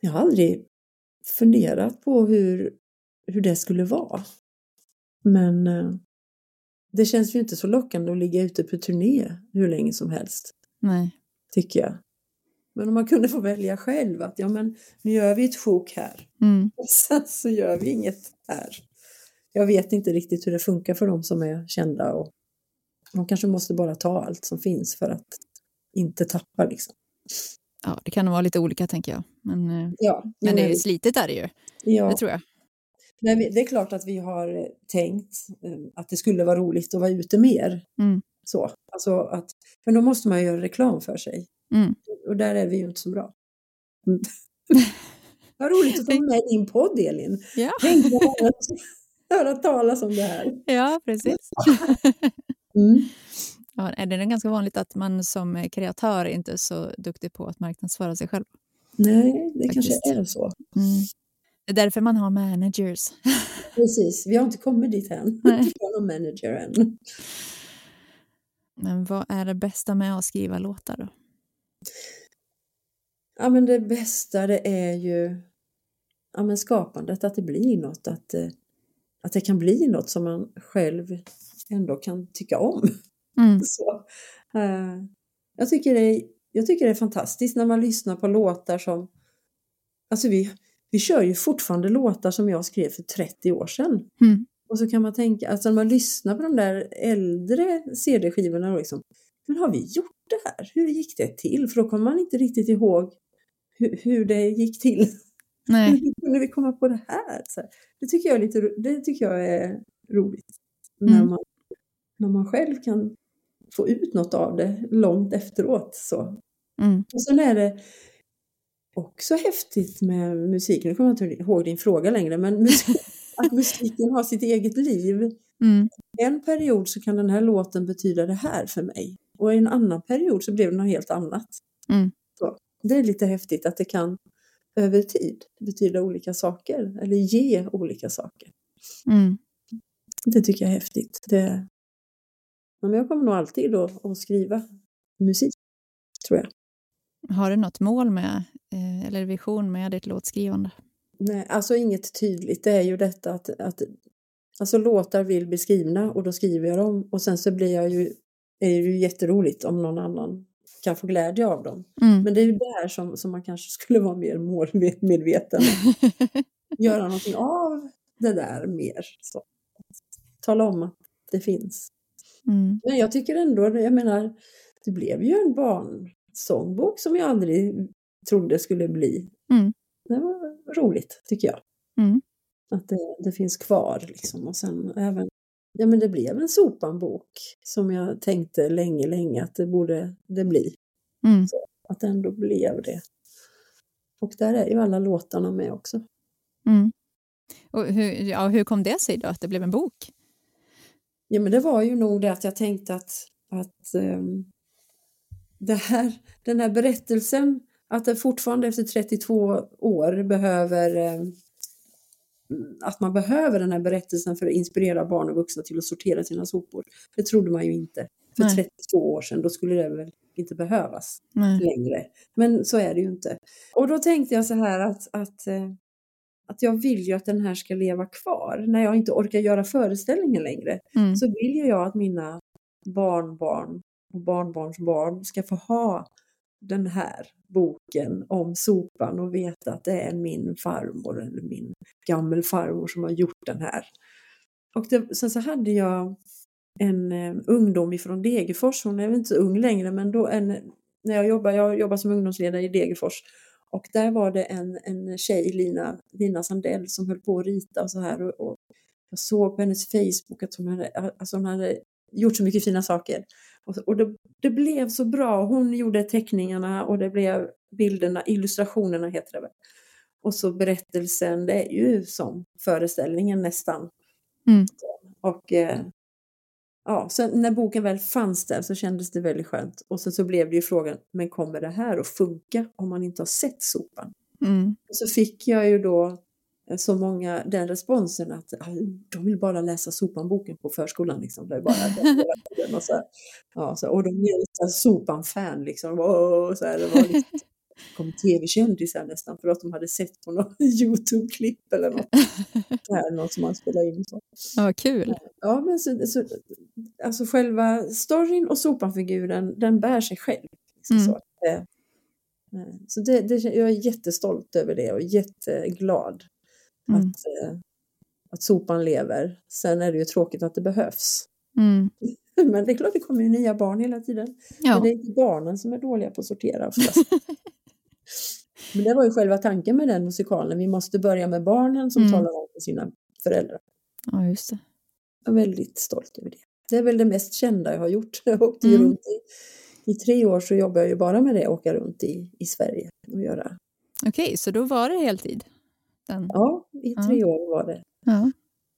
Jag har aldrig funderat på hur, hur det skulle vara. Men eh, det känns ju inte så lockande att ligga ute på turné hur länge som helst. Nej. Tycker jag. Men om man kunde få välja själv att ja men nu gör vi ett sjok här. Mm. Och sen så gör vi inget här. Jag vet inte riktigt hur det funkar för de som är kända och de kanske måste bara ta allt som finns för att inte tappa liksom. Ja, det kan nog vara lite olika tänker jag. Men, eh, ja, men det är slitet är det ju. Ja. Det tror jag. Men det är klart att vi har eh, tänkt eh, att det skulle vara roligt att vara ute mer. Mm. Så, alltså att, men då måste man göra reklam för sig. Mm. Och där är vi ju inte så bra. Vad roligt att ta med din podd, Elin. Ja. Tänk höra talas om det här. Ja, precis. Mm. Ja, är det ganska vanligt att man som kreatör inte är så duktig på att marknadsföra sig själv? Nej, det Faktiskt. kanske är så. Mm. Det är därför man har managers. Precis, vi har inte kommit dit än. Nej. Vi har någon manager än. Men vad är det bästa med att skriva låtar då? Ja, men det bästa det är ju ja, men skapandet, att det blir något, att, eh, att det kan bli något som man själv ändå kan tycka om. Mm. Så, eh, jag, tycker det är, jag tycker det är fantastiskt när man lyssnar på låtar som... Alltså vi, vi kör ju fortfarande låtar som jag skrev för 30 år sedan. Mm. Och så kan man tänka, alltså när man lyssnar på de där äldre CD-skivorna, liksom, men har vi gjort det här? Hur gick det till? För då kommer man inte riktigt ihåg hur, hur det gick till. Nej. Hur kunde vi komma på det här? Så det, tycker jag är lite, det tycker jag är roligt. Mm. När, man, när man själv kan få ut något av det långt efteråt. Så. Mm. Och sen är det också häftigt med musiken, nu kommer jag inte ihåg din fråga längre, men musik, att musiken har sitt eget liv. Mm. En period så kan den här låten betyda det här för mig och i en annan period så blev det något helt annat. Mm. Så, det är lite häftigt att det kan över tid betyda olika saker eller ge olika saker. Mm. Det tycker jag är häftigt. Det... Men jag kommer nog alltid då att skriva musik, tror jag. Har du något mål med, eh, eller vision med ditt låtskrivande? Nej, alltså inget tydligt. Det är ju detta att, att Alltså låtar vill bli skrivna och då skriver jag dem och sen så blir jag ju, är det ju jätteroligt om någon annan kan få glädje av dem. Mm. Men det är ju där som, som man kanske skulle vara mer målmedveten. Göra någonting av det där mer. Så. Tala om att det finns. Mm. Men jag tycker ändå, jag menar, det blev ju en barnsångbok som jag aldrig trodde skulle bli. Mm. Det var roligt tycker jag. Mm. Att det, det finns kvar liksom. Och sen även, ja men det blev en sopanbok som jag tänkte länge, länge att det borde det bli. Mm. Att det ändå blev det. Och där är ju alla låtarna med också. Mm. Och hur, ja, hur kom det sig då att det blev en bok? Ja men det var ju nog det att jag tänkte att, att um, det här, den här berättelsen, att det fortfarande efter 32 år behöver um, att man behöver den här berättelsen för att inspirera barn och vuxna till att sortera sina sopor. Det trodde man ju inte för Nej. 32 år sedan, då skulle det väl inte behövas Nej. längre. Men så är det ju inte. Och då tänkte jag så här att, att, eh, att jag vill ju att den här ska leva kvar. När jag inte orkar göra föreställningen längre Mm. så vill ju jag att mina barnbarn och barnbarnsbarn ska få ha den här boken om sopan och veta att det är min farmor eller min gammelfarmor som har gjort den här. Och det, sen så hade jag en eh, ungdom ifrån Degerfors, hon är väl inte så ung längre men då en, när jag jobbar, jag jobbar som ungdomsledare i Degerfors och där var det en, en tjej, Lina, Lina Sandell, som höll på att rita och så här och, och jag såg på hennes Facebook att hon hade, alltså hon hade gjort så mycket fina saker. Och, och det, det blev så bra. Hon gjorde teckningarna och det blev bilderna, illustrationerna heter det väl. Och så berättelsen, det är ju som föreställningen nästan. Mm. Och eh, ja, sen när boken väl fanns där så kändes det väldigt skönt. Och sen så blev det ju frågan, men kommer det här att funka om man inte har sett sopan? Mm. Och så fick jag ju då så många den responsen att ah, de vill bara läsa sopanboken på förskolan. Liksom. Det är bara det tiden. och, så här, ja, så, och de är sopan-fan liksom. Och, så här, det var liksom, kom tv-kändisar nästan för att de hade sett på något Youtube-klipp eller något. Det här, något som man spelar in. Så. Ja, kul. Ja, men så, så, alltså själva storyn och sopanfiguren, den bär sig själv. Liksom Mm. så. Eh, eh, Så det, det, jag är jättestolt över det och jätteglad Mm. att, eh, att sopan lever. Sen är det ju tråkigt att det behövs. Mm. Men det är klart det kommer ju nya barn hela tiden. Men Ja. det är inte barnen som är dåliga på att sortera oftast. Men det var ju själva tanken med den musikalen. Vi måste börja med barnen som Mm. talar om för sina föräldrar. ja, just det. Jag är väldigt stolt över det. Det är väl det mest kända jag har gjort. Jag åkte Mm. runt i, i tre år så jobbar jag ju bara med det, åka runt i, i Sverige och göra. Okej, så då var det heltid? Den. Ja, i Ja. tre år var det, Ja.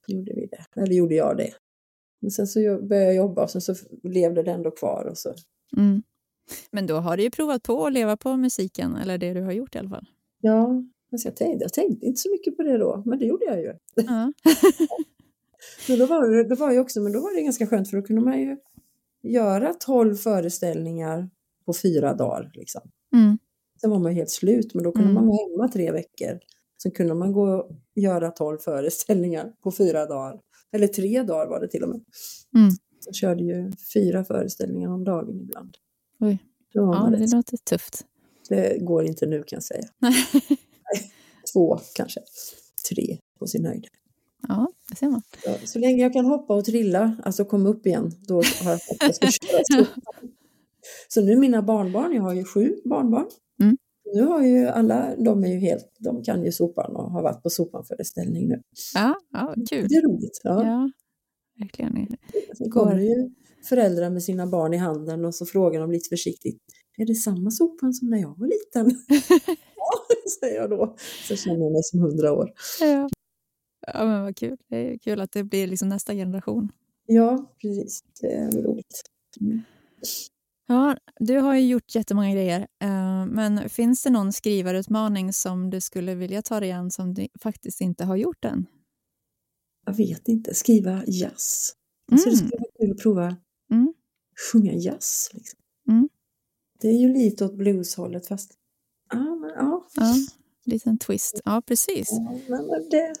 gjorde vi det. Eller gjorde jag det. Men sen så började jag jobba och sen så levde det ändå kvar och så. Mm. Men då har du ju provat på att leva på musiken, eller det du har gjort i alla fall. Ja, alltså jag, tänkte, jag tänkte inte så mycket på det då, men det gjorde jag ju. Ja. Men då var det, det var ju också, men då var det ganska skönt för då kunde man ju göra tolv föreställningar på fyra dagar. Liksom. Mm. Sen var man helt slut, men då kunde Mm. man vara hemma tre veckor. Sen kunde man gå och göra tolv föreställningar på fyra dagar. Eller tre dagar var det till och med. Mm. Jag körde ju fyra föreställningar om dagen ibland. Oj. Ja, det rätt- låter tufft. det går inte nu kan jag säga. Två kanske. Tre på sin höjd. Ja, det ser man. Ja, så länge jag kan hoppa och trilla, alltså komma upp igen, då har jag att jag ska köra så. Så nu mina barnbarn, jag har ju sju barnbarn. Mm. Nu har ju alla, de är ju helt, de kan ju sopan och har varit på sopanföreställning nu. Ja, ja kul. Det är roligt. Ja. Ja, verkligen. Sen kommer ju föräldrar med sina barn i handen och så frågar de lite försiktigt, är det samma sopan som när jag var liten? ja, säger jag då. Så känner jag mig som hundra år. Ja. ja, men vad kul. Det är kul att det blir liksom nästa generation. Ja, precis. Det är roligt. Mm. Ja, du har ju gjort jättemånga grejer. eh, Men finns det någon skrivarutmaning som du skulle vilja ta dig an som du faktiskt inte har gjort än? Jag vet inte, skriva jazz. Alltså det Mm. skulle vara kul att prova Mm. sjunga jazz. Liksom. Mm. Det är ju lite åt blueshållet fast ja, men, ja, Ja, liten twist. Ja, precis. ja, men det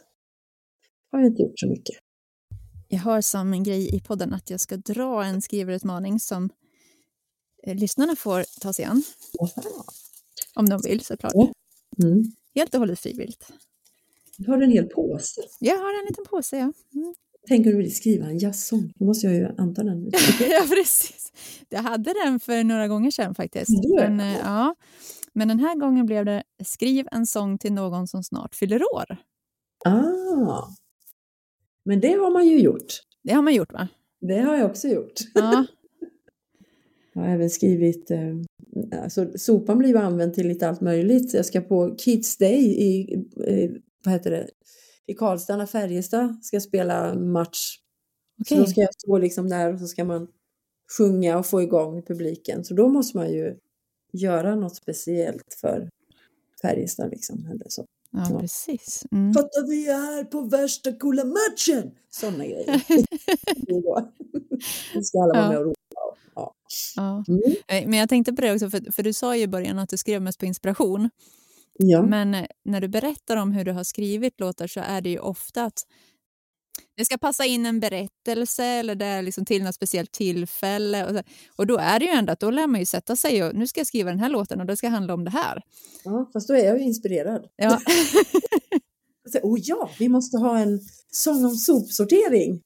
har jag inte gjort så mycket. Jag har som en grej i podden att jag ska dra en skrivarutmaning som lyssnarna får ta sig an. Om de vill såklart. Mm. Helt och hållet frivilligt. Har du en hel påse? Jag har en liten påse, ja. Mm. Tänker du vill skriva en jazzsång? Då måste jag ju anta den. ja, precis. Jag hade den för några gånger sedan faktiskt. Men, eh, ja. Men den här gången blev det skriv en sång till någon som snart fyller år. Ah, men det har man ju gjort. Det har man gjort va? Det har jag också gjort. Ja. jag har även skrivit, eh, alltså sopan blir ju använd till lite allt möjligt. Jag ska på Kids Day i, eh, vad heter det, i Karlstad när Färjestad ska spela match. Okay. Så då ska jag stå liksom där och så ska man sjunga och få igång publiken. Så då måste man ju göra något speciellt för Färjestad liksom. Eller så. Ja, ja. precis. Mm. Fattar vi är på värsta coola matchen! Sådana grejer. det ska alla vara med och. Ja. Ja. Mm. Men jag tänkte på det också, för, för du sa ju i början att du skrev mest på inspiration. Ja. Men när du berättar om hur du har skrivit låtar så är det ju ofta att det ska passa in en berättelse eller det är liksom till något speciellt tillfälle. Och, så. och då är det ju ändå att då lär man ju sätta sig och nu ska jag skriva den här låten och det ska handla om det här. Ja, fast då är jag ju inspirerad. Ja. oh ja, vi måste ha en sång om sopsortering.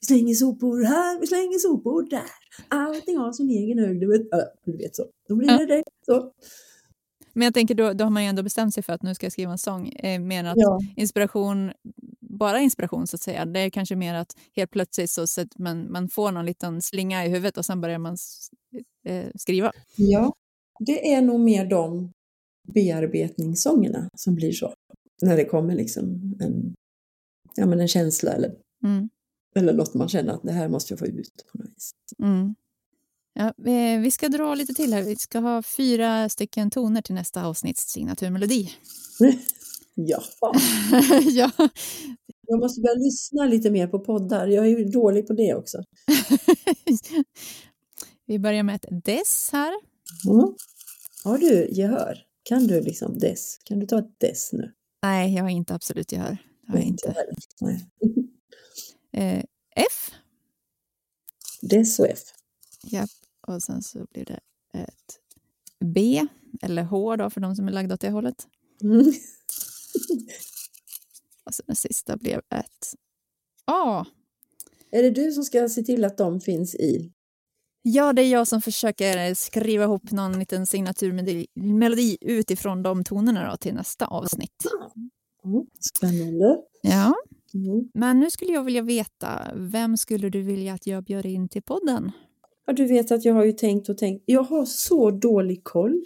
Vi slänger sopor här, vi slänger sopor där. Allting har sin egen höjd. Du vet, äh, du vet så. Då blir det ja. det. Så. Men jag tänker då, då har man ju ändå bestämt sig för att nu ska jag skriva en sång. Eh, mer att ja. inspiration, bara inspiration så att säga. Det är kanske mer att helt plötsligt så att man, man får någon liten slinga i huvudet och sen börjar man eh, skriva. Ja, det är nog mer de bearbetningssångerna som blir så. När det kommer liksom en, ja, men en känsla eller, mm. Eller något man känner att det här måste jag få ut på något vis. Mm. Ja, vi ska dra lite till här. Vi ska ha fyra stycken toner till nästa avsnitts signaturmelodi. ja. ja. Jag måste börja lyssna lite mer på poddar. Jag är ju dålig på det också. vi börjar med ett dess här. Mm. Har du gehör? Kan du liksom dess? Kan du ta ett dess nu? Nej, jag har inte absolut gehör. Det har jag inte. Eh, F. Dess och F. Ja, och sen så blir det ett B, eller H då för de som är lagda åt det hållet. Mm. och sen det sista blev ett A. Är det du som ska se till att de finns i? Ja, det är jag som försöker skriva ihop någon liten signaturmelodi utifrån de tonerna då, till nästa avsnitt. Mm, spännande. Ja. Mm. Men nu skulle jag vilja veta, vem skulle du vilja att jag bjöd in till podden? Ja, du vet att jag har ju tänkt och tänkt. Jag har så dålig koll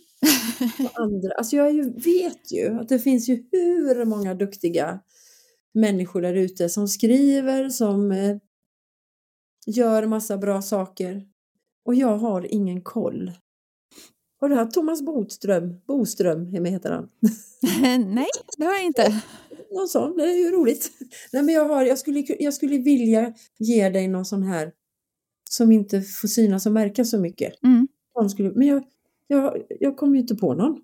på andra. Alltså jag ju, vet ju att det finns ju hur många duktiga människor där ute som skriver, som eh, gör massa bra saker. Och jag har ingen koll. Har du hört Thomas Boström? Boström heter han. Nej, det har jag inte. Någon sån, det är ju roligt. Nej, men jag, har, jag, skulle, jag skulle vilja ge dig någon sån här som inte får synas och märkas så mycket. Mm. Skulle, men jag, jag, jag kommer ju inte på någon.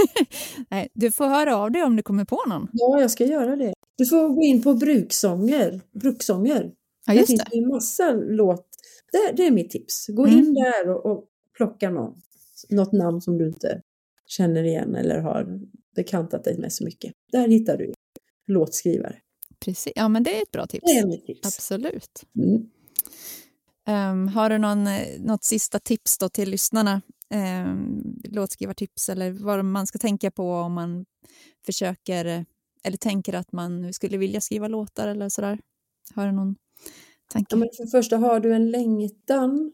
Nej, du får höra av dig om du kommer på någon. Ja, jag ska göra det. Du får gå in på bruksånger. bruksånger. Ja, just det finns en massa låt. Det, det, är mitt tips. Gå mm. in där och, och plocka någon. Något namn som du inte känner igen eller har bekantat dig med så mycket. Där hittar du låtskrivare. Precis, ja men det är ett bra tips. Det är mitt tips. Absolut. Mm. Um, har du någon, eh, något sista tips då till lyssnarna? Um, låtskrivartips eller vad man ska tänka på om man försöker eller tänker att man skulle vilja skriva låtar eller sådär? Har du någon tanke? Ja, men för det första, har du en längtan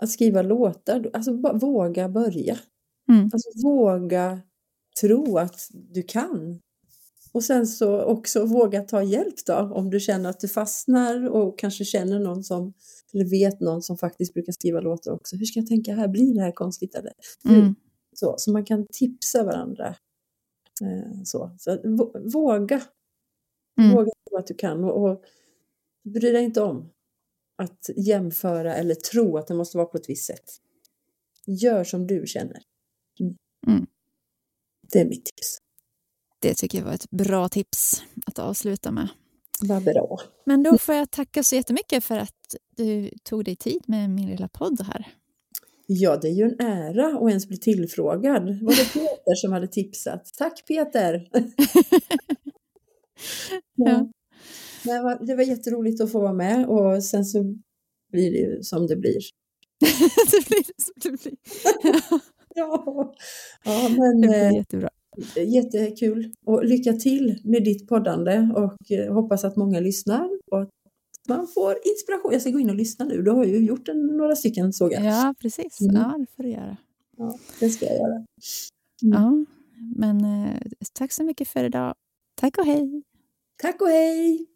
att skriva låtar, alltså våga börja. Mm. Alltså våga tro att du kan. Och sen så också våga ta hjälp då om du känner att du fastnar och kanske känner någon som eller vet någon som faktiskt brukar skriva låtar också. Hur ska jag tänka här? Blir det här konstigt eller? Mm. Så, så man kan tipsa varandra. Eh, så så våga. Mm. Våga tro att du kan och, och bry dig inte om att jämföra eller tro att det måste vara på ett visst sätt. Gör som du känner. Mm. mm. Det är mitt tips. Det tycker jag var ett bra tips att avsluta med. Vad bra. Men då får jag tacka så jättemycket för att du tog dig tid med min lilla podd här. Ja, det är ju en ära att ens bli tillfrågad. Var det Peter som hade tipsat? Tack Peter! ja. ja. Det var jätteroligt att få vara med och sen så blir det ju som det blir. det blir som det blir. ja. ja, men... Det blir eh, jättebra. Jättekul och lycka till med ditt poddande och eh, hoppas att många lyssnar och att man får inspiration. Jag ska gå in och lyssna nu, du har ju gjort en, några stycken såg jag. Ja, precis. Mm. Ja, det får du göra. Ja, det ska jag göra. Mm. Ja, men eh, tack så mycket för idag. Tack och hej! Tack och hej!